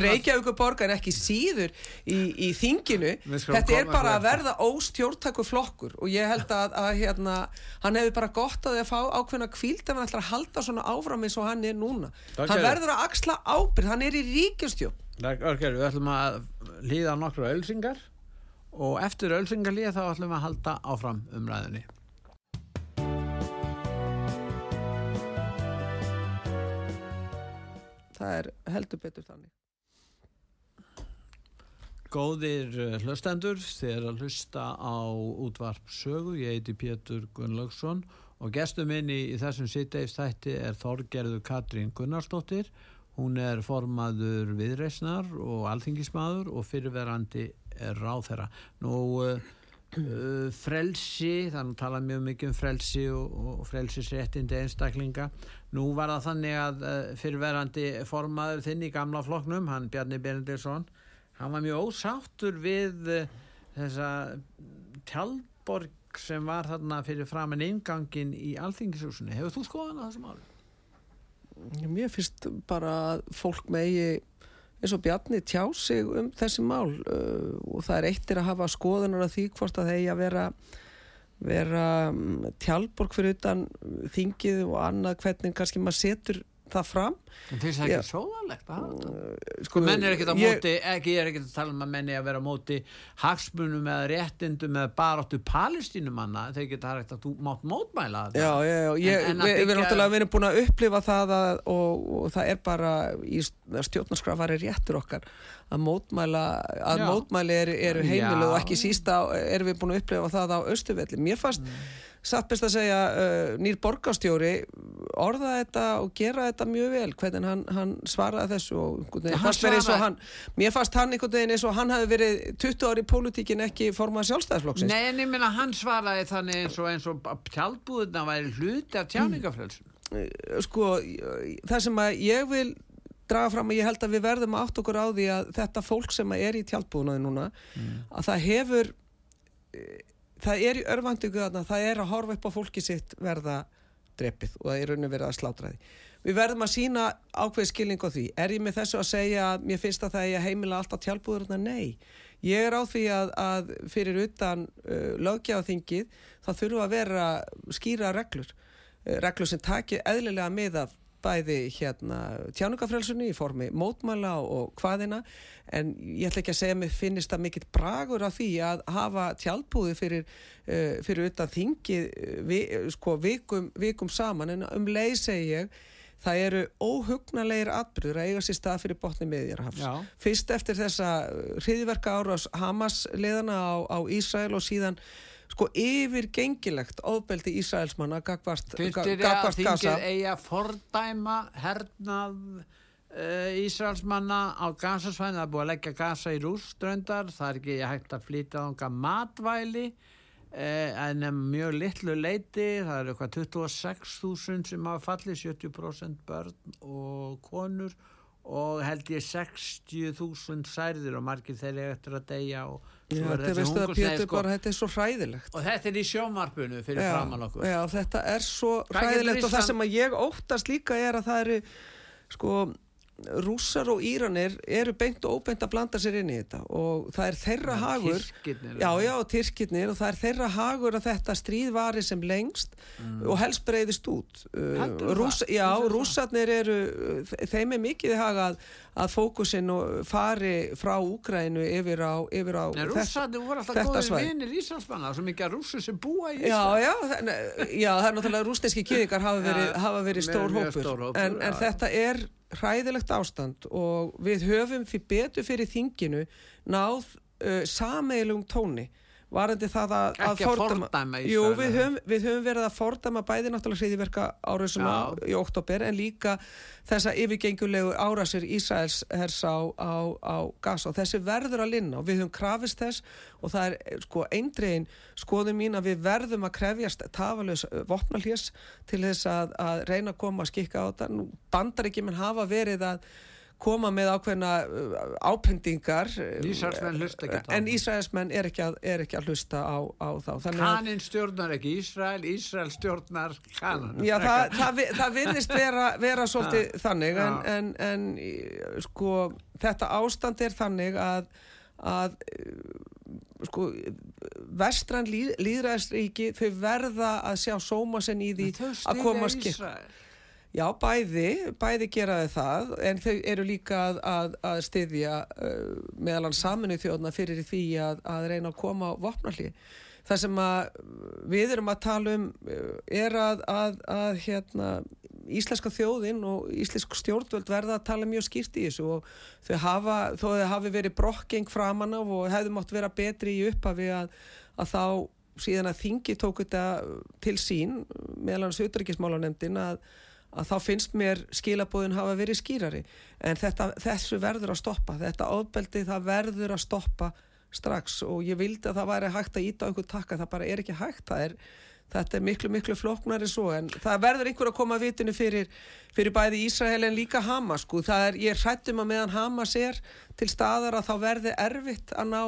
Reykjavíkuborg en ekki síður í, í þinginu. Þetta er bara að verða óstjórntakur flokkur og ég held að, að hérna, hann hefur bara gott að það fá ákveðna kvíld ef hann ætlar að halda svona áfram eins og hann er núna. Takk hann verður að axla ábyrð, hann er í ríkjastjórn Örger, við ætlum að líða nokkru ölsingar og eftir ölsingarlíða þá ætlum við að halda áfram umræðinni það er heldur betur þannig. Góðir eh, hlustendur þeir að hlusta á útvarp sögu, ég heiti Pétur Gunnlaugsson og gestur minni í þessum sitteifstætti er Þorgerður Katrín Gunnarsdóttir. Hún er formaður viðreysnar og alþingismadur og fyrirverandi er ráð þeirra nú uh, frelsi, þannig að tala mjög mikið um frelsi og, og frelsisréttindi einstaklinga. Nú var það þannig að uh, fyrirverandi formaður þinn í gamla floknum, hann Bjarni Benedilsson, hann var mjög ósáttur við uh, þessa tjálborg sem var þarna fyrir fram en ingangin í alþingishúsinu. Hefur þú skoðan á þessum árum? Mér finnst bara að fólk megi eins og Bjarni tjá sig um þessi mál uh, og það er eittir að hafa skoðunar af því hvort að þeir að vera vera um, tjálborg fyrir utan þingið og annað hvernig kannski maður setur það fram. En það er ekki sóðanlegt að sko menn er ekkert að ég, móti ekki, er ekkert að tala um að menni að vera á móti hagsmunum eða réttindum eða bara áttu palestínumanna þeir geta hægt að þú mátt mótmæla já, já, já, ég, en, en við, við erum náttúrulega við erum búin að upplifa það að, og, og það er bara í stjórnarskrafari réttur okkar að mótmæla að mótmæli eru, eru heimilu og ekki sísta erum við búin að upplifa það á Östuvelli mér fannst mm satt best að segja uh, nýr borgastjóri orða þetta og gera þetta mjög vel hvernig hann, hann svaraði þessu og fannst hann, mér fannst hann einhvern veginn eins og hann hafi verið 20 ári í pólitíkin ekki formað sjálfstæðisflokksins Nei en ég minna hann svaraði þannig eins og eins og tjálbúðuna væri hluti af tjáningafrelsun mm. Sko það sem að ég vil draga fram að ég held að við verðum átt okkur á því að þetta fólk sem er í tjálbúðunaði núna mm. að það hefur það er í örvandingu að það er að horfa upp á fólki sitt verða drepið og það er raun og verið að slátra því. Við verðum að sína ákveð skilning á því. Er ég með þessu að segja að mér finnst að það er að heimila alltaf tjálpúðurna? Nei. Ég er á því að, að fyrir utan uh, lögjáþingið þá þurfu að vera skýra reglur. Reglur sem takir eðlilega með af bæði hérna tjáningafrelsunni í formi mótmæla og hvaðina en ég ætla ekki að segja mig finnist það mikill bragur af því að hafa tjálpúði fyrir, uh, fyrir utan þingi uh, vi, sko, vikum, vikum saman. En um leið segi ég það eru óhugnalegir atbyrður að eiga sér stað fyrir botni meðjarhafs fyrst eftir þessa hriðverka ára Hamas leðana á, á Ísrael og síðan sko yfirgengilegt ofbeldi Ísraelsmanna gagvart Fyrst er það að þingið eiga fordæma hernað uh, Ísraelsmanna á Gazasvæðin það er búið að leggja Gaza í rúströndar það er ekki hægt að flytja ánga matvæli uh, en mjög litlu leiti það eru eitthvað 26.000 sem hafa fallið 70% börn og konur og held ég 60.000 særðir og margir þeirri eftir að deyja og Já, þetta að sko, bara, þetta er svo hræðilegt. Og þetta er í sjómarpunu fyrir já, framann okkur. Já, þetta er svo hræðilegt og það sem að ég óttast líka er að það eru sko rússar og íranir eru beint og óbeint að blanda sér inn í þetta og það er þeirra það hagur já, já, tyrkirnir og það er þeirra hagur að þetta stríð vari sem lengst mm. og helst breyðist út. Uh, Rúss, já, rússarnir eru þeim er mikið hagað að fókusin fari frá Úgrænu yfir á, yfir á Nei, Rússarnir voru alltaf góðir vinir Íslandsmanna svo mikið að rússur sem búa í Ísland já, já, já, það er náttúrulega rúsneski kýðingar hafa verið, hafa verið stór hópur. en, en þetta er hræðilegt ástand og við höfum fyrir betur fyrir þinginu náð uh, sameilum tóni varandi það að, að fordæma, fordæma Jú, við höfum, við höfum verið að fordæma bæði náttúrulega hriðiverka árásuna í oktober en líka þessa yfirgengulegu árásir Ísraels hers á, á, á gas og þessi verður að linna og við höfum krafist þess og það er sko eindregin skoðum mín að við verðum að krefjast tafalus vopnalhjés til þess að, að reyna að koma að skikka á þetta. Bandar ekki menn hafa verið að koma með ákveðna uh, ápendingar Ísraelsmenn hlusta ekki á en Ísraelsmenn er ekki er ekki að hlusta á, á þá. Kanin stjórnar ekki Ísrael Ísrael stjórnar kanan Já, það, það, það virðist vera, vera svolítið þannig en, en, en sko þetta ástand er þannig að, að sko vestran líð, líðræðsríki þau verða að sjá sómasen í því að koma skip Já, bæði, bæði geraði það en þau eru líka að, að, að styðja uh, meðalan saminu þjóðna fyrir því að, að reyna að koma á vopnalli. Það sem við erum að tala um uh, er að hérna, íslenska þjóðin og íslensk stjórnvöld verða að tala mjög skýrt í þessu og þau hafa, þó þau hafi verið brokkeng framann af og hefðu mátt vera betri í upphafi að þá síðan að þingi tók þetta til sín meðalans auðryggismálanemdin að að þá finnst mér skilabóðin hafa verið skýrari. En þetta, þessu verður að stoppa. Þetta ofbeldi það verður að stoppa strax. Og ég vildi að það væri hægt að íta á einhvern takka, það bara er ekki hægt. Er, þetta er miklu miklu floknari svo. En það verður einhver að koma að vitinu fyrir, fyrir bæði Ísrael en líka Hamas sko. er, ég hrættum að meðan Hamas er til staðar að þá verði erfitt að ná,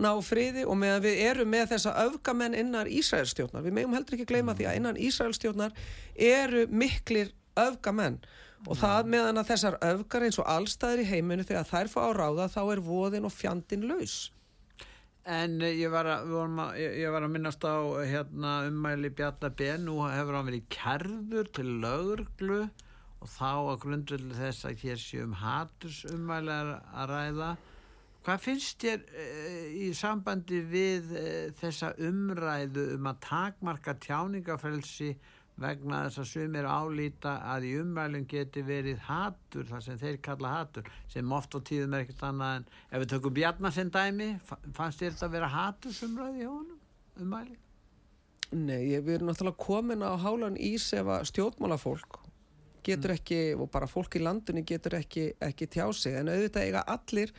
ná friði. Og meðan við erum með þessa öfgamenn innan Ísraelstjórnar, við meðum heldur ekki gleyma því að innan Ísraelstjórnar eru miklir öfgamenn og það meðan að þessar öfgar eins og allstæðir í heiminu þegar þær fá á ráða þá er voðin og fjandin laus. En eh, ég var að, að, ég var að minnast á hérna, ummæli Bjarnabén nú hefur hann verið kerður til lögurglu og þá að grundvöldu þess að hér séum haturs ummæli að ræða. Hvað finnst þér e, í sambandi við þessa umræðu um að takmarka tjáningafælsi vegna þess að sumir álýta að í umvælum geti verið hatur, það sem þeir kalla hatur sem oft á tíðum er ekkert annað en ef við tökum Bjarnarsson dæmi fannst þér þetta að vera hatur sumraði í honum umvæli? Nei, við erum náttúrulega komin á hálan ís ef að stjórnmálafólk getur mm. ekki, og bara fólk í landunni getur ekki, ekki tjá sig, en auðvitað eiga allir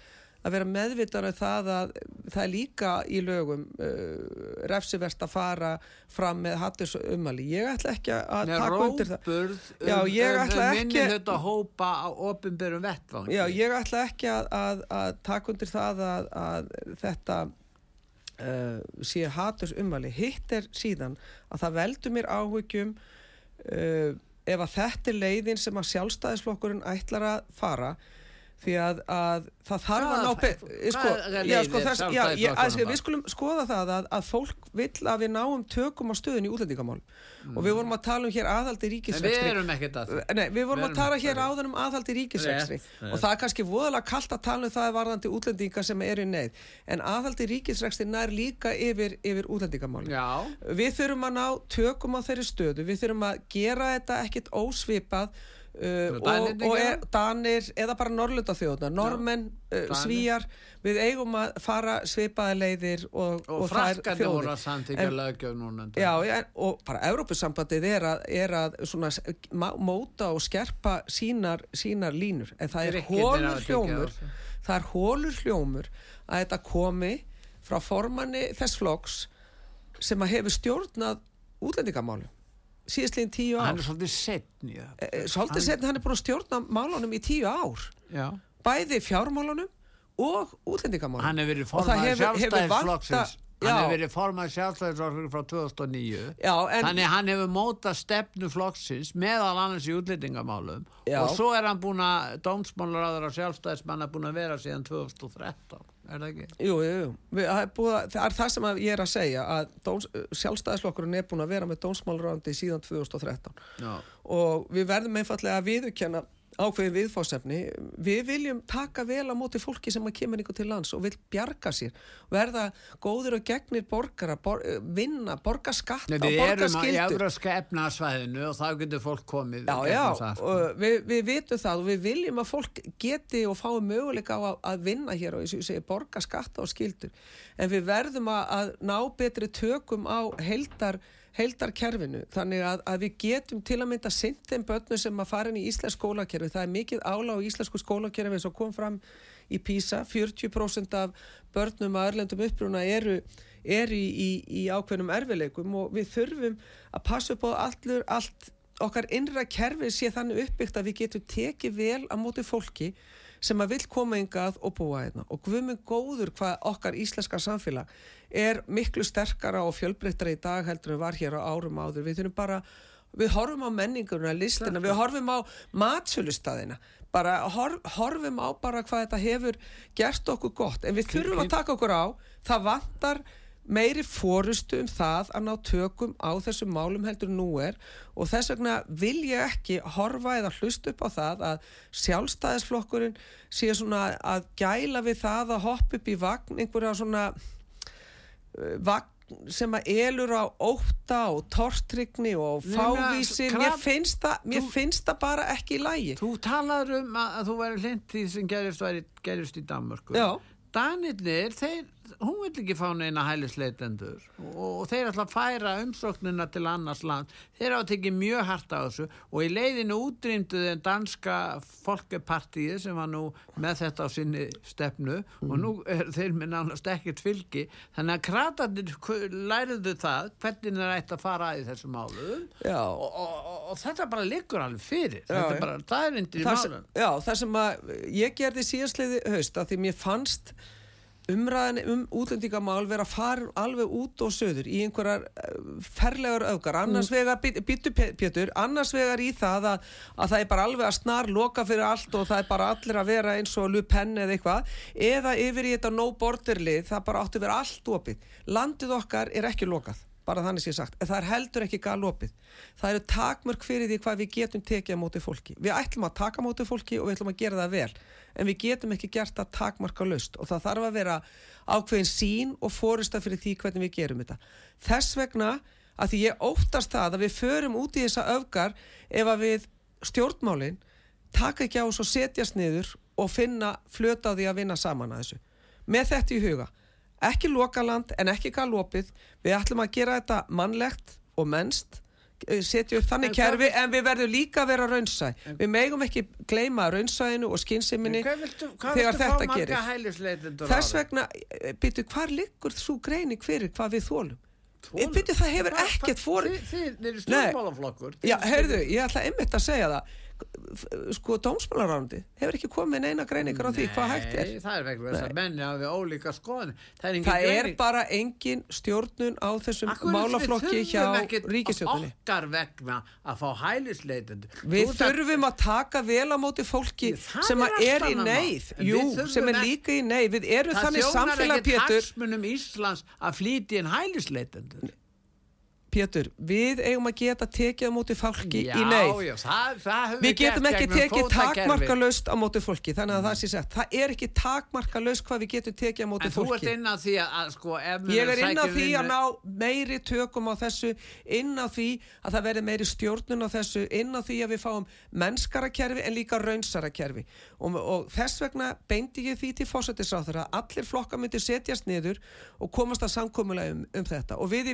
að vera meðvitaður um það að það er líka í lögum uh, refsivert að fara fram með hattis umali. Ég ætla ekki að Nei, taka undir það. Róburð um, um, um minni þetta hópa á ofinbjörnum vettvang. Já, ég ætla ekki að, að, að taka undir það að, að þetta uh, sé hattis umali. Hitt er síðan að það veldur mér áhugjum uh, ef að þetta er leiðin sem að sjálfstæðisflokkurinn ætlar að fara því að, að það þarf að ná sko, já, sko, þess, já, ég, að, við skulum skoða það að, að fólk vil að við náum tökum á stöðun í útlendingamál mm. og við vorum að tala um hér aðhaldi ríkisvextri við erum ekkert að Nei, við vorum að tala hér áður um aðhaldi ríkisvextri og það er kannski voðalega kallt að tala um það varðandi útlendinga sem eru í neyð. En aðhaldi ríkisvextri nær líka yfir, yfir útlendingamál við þurfum að ná tökum á þeirri stöðu. Við þurfum að gera þetta ekkit ósvipað Uh, og, og er, Danir eða bara Norrlunda þjóðna Normenn, uh, Svíjar við eigum að fara svipaði leiðir og, og, og frakkandi voru að lögjöf núna já, ja, og bara Európusambandið er að, er að svona, móta og skerpa sínar, sínar línur. En það er hólur hljómur. það er hólur hljómur að þetta komi frá formanni þess floks sem að hefur stjórnað útlendingamálum síðastlegin tíu ár. Hann er svolítið setn e, e, svolítið setn, hann er búin að stjórna málunum í tíu ár. Já. bæði fjármálunum og útlendingamálunum. Hann hefur verið formað sjálfstæðisflokksins hann hefur verið formað sjálfstæðisflokksins frá 2009 já, en, þannig hann hefur mótað stefnu flokksins meðal annars í útlendingamálum já. og svo er hann búin að dómsmálaráður og sjálfstæðismann er búin að vera síðan 2013 er það ekki? Jú, jú, jú. Það, það er það sem ég er að segja að dóns, sjálfstæðislokkurinn er búin að vera með dómsmálurandi síðan 2013 Já. og við verðum einfallega að viðurkenna ákveðin viðfásefni við viljum taka vel á móti fólki sem að kemur ykkur til lands og vil bjarga sér verða góður og gegnir borgara, bor, vinna, borga skatta skildu Við erum í európska efnarsvæðinu og þá getur fólk komið Já, já, við, við vitum það og við viljum að fólk geti og fái möguleika á að, að vinna hér og segi, borga skatta og skildur en við verðum að, að ná betri tökum á heldar heildarkerfinu. Þannig að, að við getum til að mynda sint þeim börnum sem að fara inn í Íslands skólakerfi. Það er mikið ála á Íslandsku skólakerfi eins og kom fram í PISA. 40% af börnum að örlendum uppruna eru, eru í, í, í ákveðnum erfileikum og við þurfum að passa upp á allur, allt okkar innra kerfi sé þannig uppbyggt að við getum tekið vel á móti fólki sem að vil koma yngað og búa einna og guðminn góður hvað okkar íslenska samfélag er miklu sterkara og fjölbreyttara í dag heldur en var hér á árum áður. Við þurfum bara, við horfum á menninguna listina, við horfum á matsölustæðina bara horf, horfum á bara hvað þetta hefur gert okkur gott. En við þurfum að taka okkur á það vantar meiri fórustu um það að ná tökum á þessum málum heldur nú er. Og þess vegna vil ég ekki horfa eða hlust upp á það að sjálfstæðisflokkurinn sé svona að gæla við það að hoppa upp í vagn einhverja svona uh, vagn sem að elur á óta og torstrykni og fávísi. Mér, finnst það, mér þú, finnst það bara ekki í lægi Þú talaður um að, að þú væri hlind því sem gerist, gerist í Danmarku Danirnir, þeir hún vil ekki fá neina hælisleitendur. Og, og þeir ætla að færa umsóknina til annars land þeir átt ekki mjög harta á þessu. Og í leiðinu útrýmdu þeim danska folkepartíi sem var nú með þetta á sinni stefnu. Mm. og nú er þeir með nánast ekkert fylgi. Þannig að kratarnir læriðu það hvernig þeir ætti að fara í þessu málu og, og, og þetta bara liggur alveg fyrir. Já, þetta bara, það er undir í málun Já, það sem að ég gerði síðastliði haust að því mér fannst umræðin um útlendingamál vera farin alveg út og söður í einhverjar eh, ferlegar augar annars mm. vegar, býtu Pétur annars vegar í það að, að það er bara alveg að snar loka fyrir allt og það er bara allir að vera eins og lupenn eða eitthvað. Eða yfir í þetta no border lið það bara áttu að vera allt opið. Landið okkar er ekki lokað bara þannig sé sagt, en það er heldur ekki galopið. Það eru takmörk fyrir því hvað við getum tekið á móti fólki, við ætlum að taka á móti fólki og við ætlum að gera það vel en við getum ekki gert það takmarka löst og það þarf að vera ákveðin sín og fórista fyrir því hvernig við gerum þetta. Þess vegna að því ég óttast það að við förum út í þessa öfgar ef að við stjórnmálin taka ekki á þess að setjast niður og finna flöta á því að vinna saman að þessu. Með þetta í huga ekki lokaland en ekki galopið. Við ætlum að gera þetta mannlegt og mennst eh, setja upp þannig en kerfi en við verðum líka að vera raunsæ. Við megum ekki gleima raunsæinu og skynnsiminni þegar þetta gerir þess vegna, eh, byrju, hvar liggur þú greining fyrir hvað við þólum byrju, það hefur ekkert fór þið eru stjórnmálaflokkur já, heyrðu, ég ætla einmitt að segja það sko dómsmálarándi hefur ekki komið neina greiningar á því hvað hægt er. Það er vegna þess að menni hafi ólíka skoðan það er, það er bara engin stjórnun á þessum Akkur málaflokki hjá ríkistjórnunni okkar vegna að fá hælisleitend við Þú þurfum að taka vel á móti fólki sem er, er í neyð. Jú, sem er líka í neyð. Við erum þannig samfélag Pétur. það þjónar ekki taksmunum Íslands að flíti en hælisleitendur Pétur, við eigum að geta tekið á móti fólki já, í neyð já, það, það við getum ekki tekið takmarka löst á móti fólki, þannig að mm. það sé sett það er ekki takmarka löst hvað við getum tekið á móti en fólki. því að sko, ég er inn á því að ná meiri tökum á þessu, inn á því að það verði meiri stjórnun á þessu inn á því að við fáum mennskara kerfi en líka raunsara kerfi. Og, og þess vegna beindi ég því til fósættisáþur að allir flokka myndir setjast niður og komast að samkomulega um, um þetta. Og við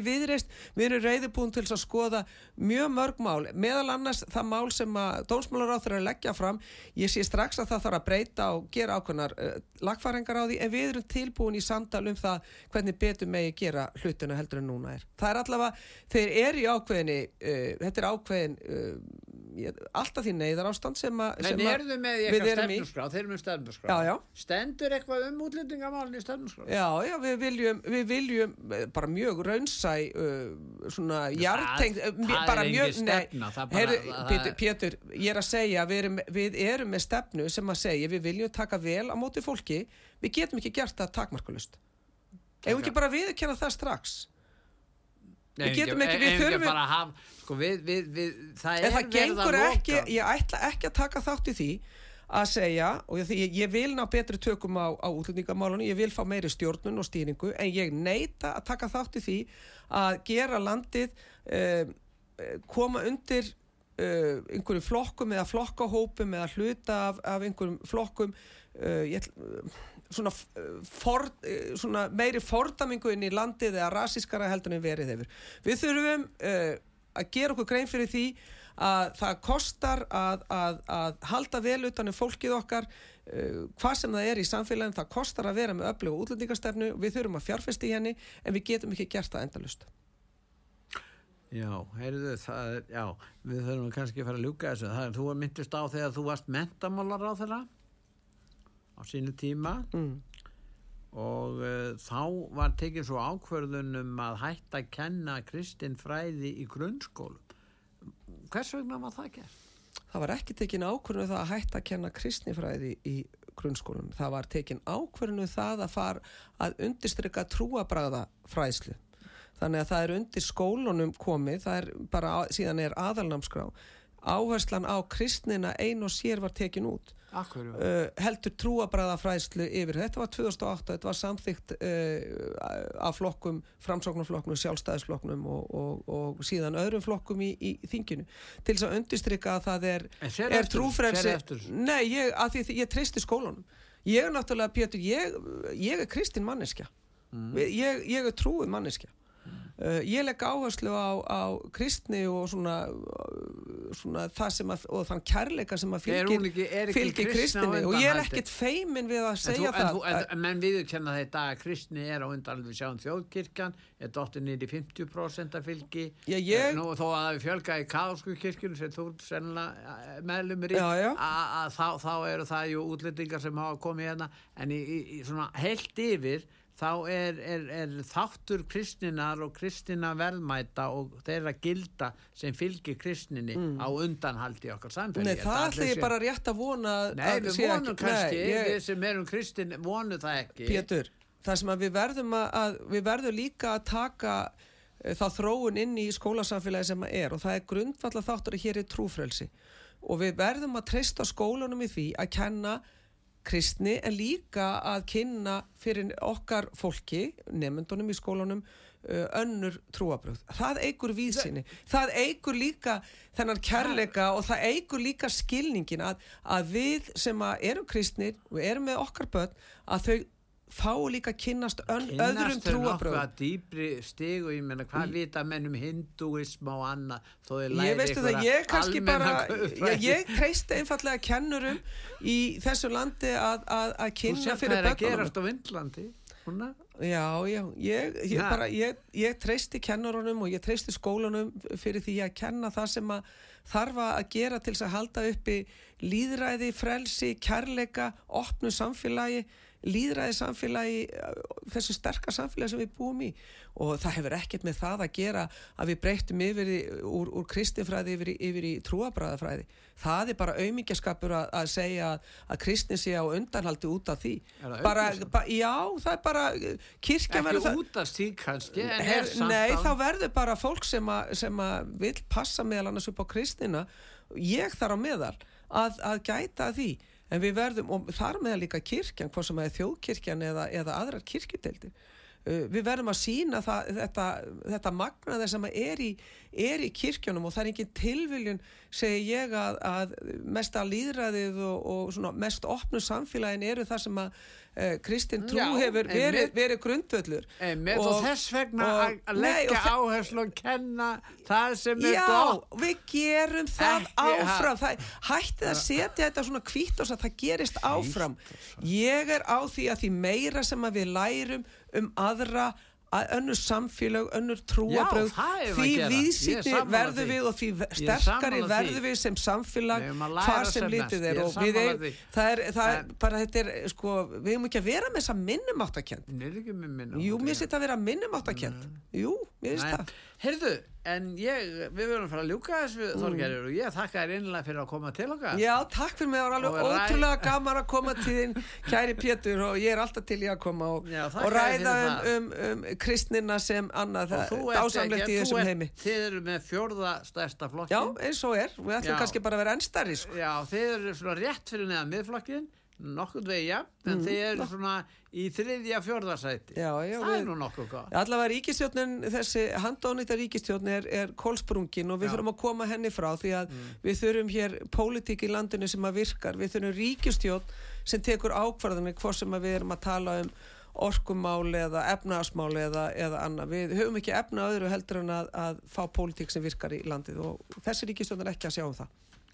í við erum reyðibúin til að skoða mjög mörg mál, meðal annars það mál sem að dómsmálaráþur er að leggja fram. Ég sé strax að það þarf að breyta og gera ákveðnar uh, lagfæringar á því en við erum tilbúin í samtal um það hvernig betur megi gera hlutuna heldur en núna er. Það er allavega, þeir eru í ákveðinni uh, þetta er ákveðin uh, alltaf því neyðar ástand sem að en eru þau með eitthvað stefnusgrá þeir eru með já. stendur eitthvað um útlendingamálni í stefnusgrá já já við viljum, við viljum bara mjög raunsæ uh, svona hjartengt bara mjög Pétur, ég er að segja við erum, við erum með stefnu sem að segja við viljum taka vel á móti fólki. Við getum ekki gert það takmarkulust ef við ekki bara viðkjöna það strax? Við getum ekki, við þurfum haf, sko, við, við, við, það er verið að loka. ég ætla ekki að taka þátt í því að segja og ég, ég vil ná betri tökum á, á útlendingamálunum, ég vil fá meiri stjórnun og stýringu en ég neita að taka þátt í því að gera landið uh, koma undir uh, einhverju flokkum eða flokkahópum eða hluta af, af einhverjum flokkum uh, ég, svona, for, svona meiri fordamingu inn í landið eða rasískara heldur en verið hefur. Við þurfum að gera okkur grein fyrir því að það kostar að, að, að halda vel utanum fólkið okkar uh, hvað sem það er í samfélagin það kostar að vera með öflug útlendingarstefnu við þurfum að fjárfesti í henni en við getum ekki gert það endalust Já, heyrðu það já, við þurfum kannski að fara að ljúka þessu. Það er þú að myndist á þegar þú varst mentamálar á þeirra á sínu tíma mm. og uh, þá var tekið svo ákverðunum að hætta að kenna Kristinn fræði í grunnskólum hvers vegna var það gert? Það var ekki tekin ákvörðinu það að hætta að kenna kristnifræði í grunnskólum. Það var tekin ákvörðinu það að fara að undirstryka trúabræða fræðslu. Þannig að það er undir skólunum komið, það er bara, síðan er aðalnámskrá. Áherslan á kristnina ein og sér var tekin út uh, heldur trúabræðafræðslu yfir. Þetta var 2008, þetta var samþygt uh, af flokkum framsóknarflokknum, sjálfstæðisflokknum og, og, og síðan öðrum flokkum í, í þinginu. Til þess að undistrykka að það er, er trúfrelsi Nei, ég, ég, ég treysti skólanum ég er náttúrulega, Pétur, ég, ég er kristin manneskja. Mm. ég er trúið manneskja Uh, ég legg áherslu á, á kristni og svona, svona það sem að, og þann kærleika sem að fylgir, fylgir kristni og ég er ekkert feimin við að segja en þú, það en, en, menn við kenna þetta að kristni er á undan við sjáum þjóðkirkjan er dottir nýri 50% að fylgi. Já, ég... Eh, nú, þó að er fjölga í kaðsku kirkjun sem þú sennilega eh, meðlumir í að þá, þá eru það ju útlendingar sem hafa komið hérna en í, í, í svona heilt yfir þá er, er, er þáttur kristninar og kristina velmæta og þeirra gilda sem fylgir kristninni mm. á undanhaldi okkar samfélagi. Nei, það ætla ég bara rétt að vona Nei, að við vonum ekki, kannski, nei, ég... við sem erum kristin vonum það ekki. Pétur, það sem að við verðum, að, við verðum líka að taka uh, þá þróun inn í skólasamfélagi sem að er og það er grundvalla þáttur að hér er trúfrelsi og við verðum að treysta skólanum í því að kenna kristni en líka að kynna fyrir okkar fólki, nefndunum í skólanum, uh, önnur trúabröð. Það eigur vísinni. Það eigur líka þennan kærleika og það eigur líka skilningin að, að við sem erum kristnir og erum með okkar börn, að þau fá líka kynast ön, kynast öðrum trúabröð kynast þau dýbri stig og ég menna hvað vita mennum hinduism og annað? Þó er læri ég kannski bara ég, ég treyst einfallega kennurum í þessu landi að, að, að kynna fyrir börnunum þú sér hvað er að gerast á Vindlandi Húnna? já já ég, ég, bara, ég treysti kennurunum og ég treysti skólanum fyrir því að kenna það sem að þarfa að gera til að halda uppi líðræði, frelsi, kærleika opnu samfélagi líðræði samfélagi þessu sterkar samfélagi sem við búum í. Og það hefur ekkert með það að gera að við breytum yfir í, úr, úr kristinfræði yfir í, yfir í trúabræðafræði það er bara auðmyggjaskapur að, að segja að kristin sé á undanhaldi út af því. Bara, ba, já, það er bara kirkja verður það út af því kannski her, nei, þá verður bara fólk sem að, sem að vil passa meðal annars upp á kristina. Ég þar á meðal að, að gæta því en við verðum, og þar með líka kirkjan, hvað sem er þjóðkirkjan eða, eða aðrar kirkjudeldir uh, við verðum að sína það, þetta, þetta magnaðar sem er í, er í kirkjunum og það er ekki tilviljun segi ég að, að mest að líðræðið og, og mest opnu samfélagin eru það sem að Kristinn Trú Já, hefur verið, verið grundvöldur og, og þess vegna og, að leggja áherslu og kenna það sem er Já, gott. Já, við gerum það Ekki, áfram. Það, hættið að setja þetta svona kvít og það gerist áfram. ég er á því að því meira sem að við lærum um aðra að önnur samfélag, önnur trúabröð því vísiti verður við og því sterkari verður við sem samfélag hvað sem litið er. Og við er, það er, það er bara þetta er sko, við hefum ekki að vera með þessa minnumáttakent Jú, mér þetta að vera minnumáttakent Jú, mér finnst það Heyrðu, en ég, við verðum að fara að ljúka þessu mm. þorgerður og ég þakka þér einlega fyrir að koma til okkar. Já, takk fyrir mig, það var alveg Og ræ- ótrúlega gaman að koma til þín, kæri Pétur og ég er alltaf til í að koma og, Já, og ræða um, það. um, um kristnina sem annað, er dásamlegt í þessum heimi. Þið eru með fjórða stærsta flokkin. Já, eins og er, við ætlum Já. kannski bara að vera ennstari, sko. Já, þið eru svona rétt fyrir neðan miðflokkin, nokkuð vegja, en Mm. þið eru svona í þriðja fjórðarsæti. Já, já, Það er nú nokkuð gott. Allavega ríkistjórnin, þessi handónýtta ríkistjórn er, er kólsprungin og við Já. þurfum að koma henni frá því að við þurfum hér pólitík í landinu sem að virkar, við þurfum ríkistjórn sem tekur ákvarðanir hvort sem við erum að tala um orkumál eða efnaðasmál eða, eða annað. Við höfum ekki efna öðru heldur en að, að fá pólitík sem virkar í landið og þessi ríkistjórn er ekki að sjá um það.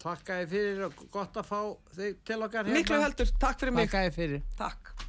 Takk að þið fyrir og gott að fá þig til okkar hérna. Miklu heldur, takk fyrir mig. Takk að þið fyrir. Takk.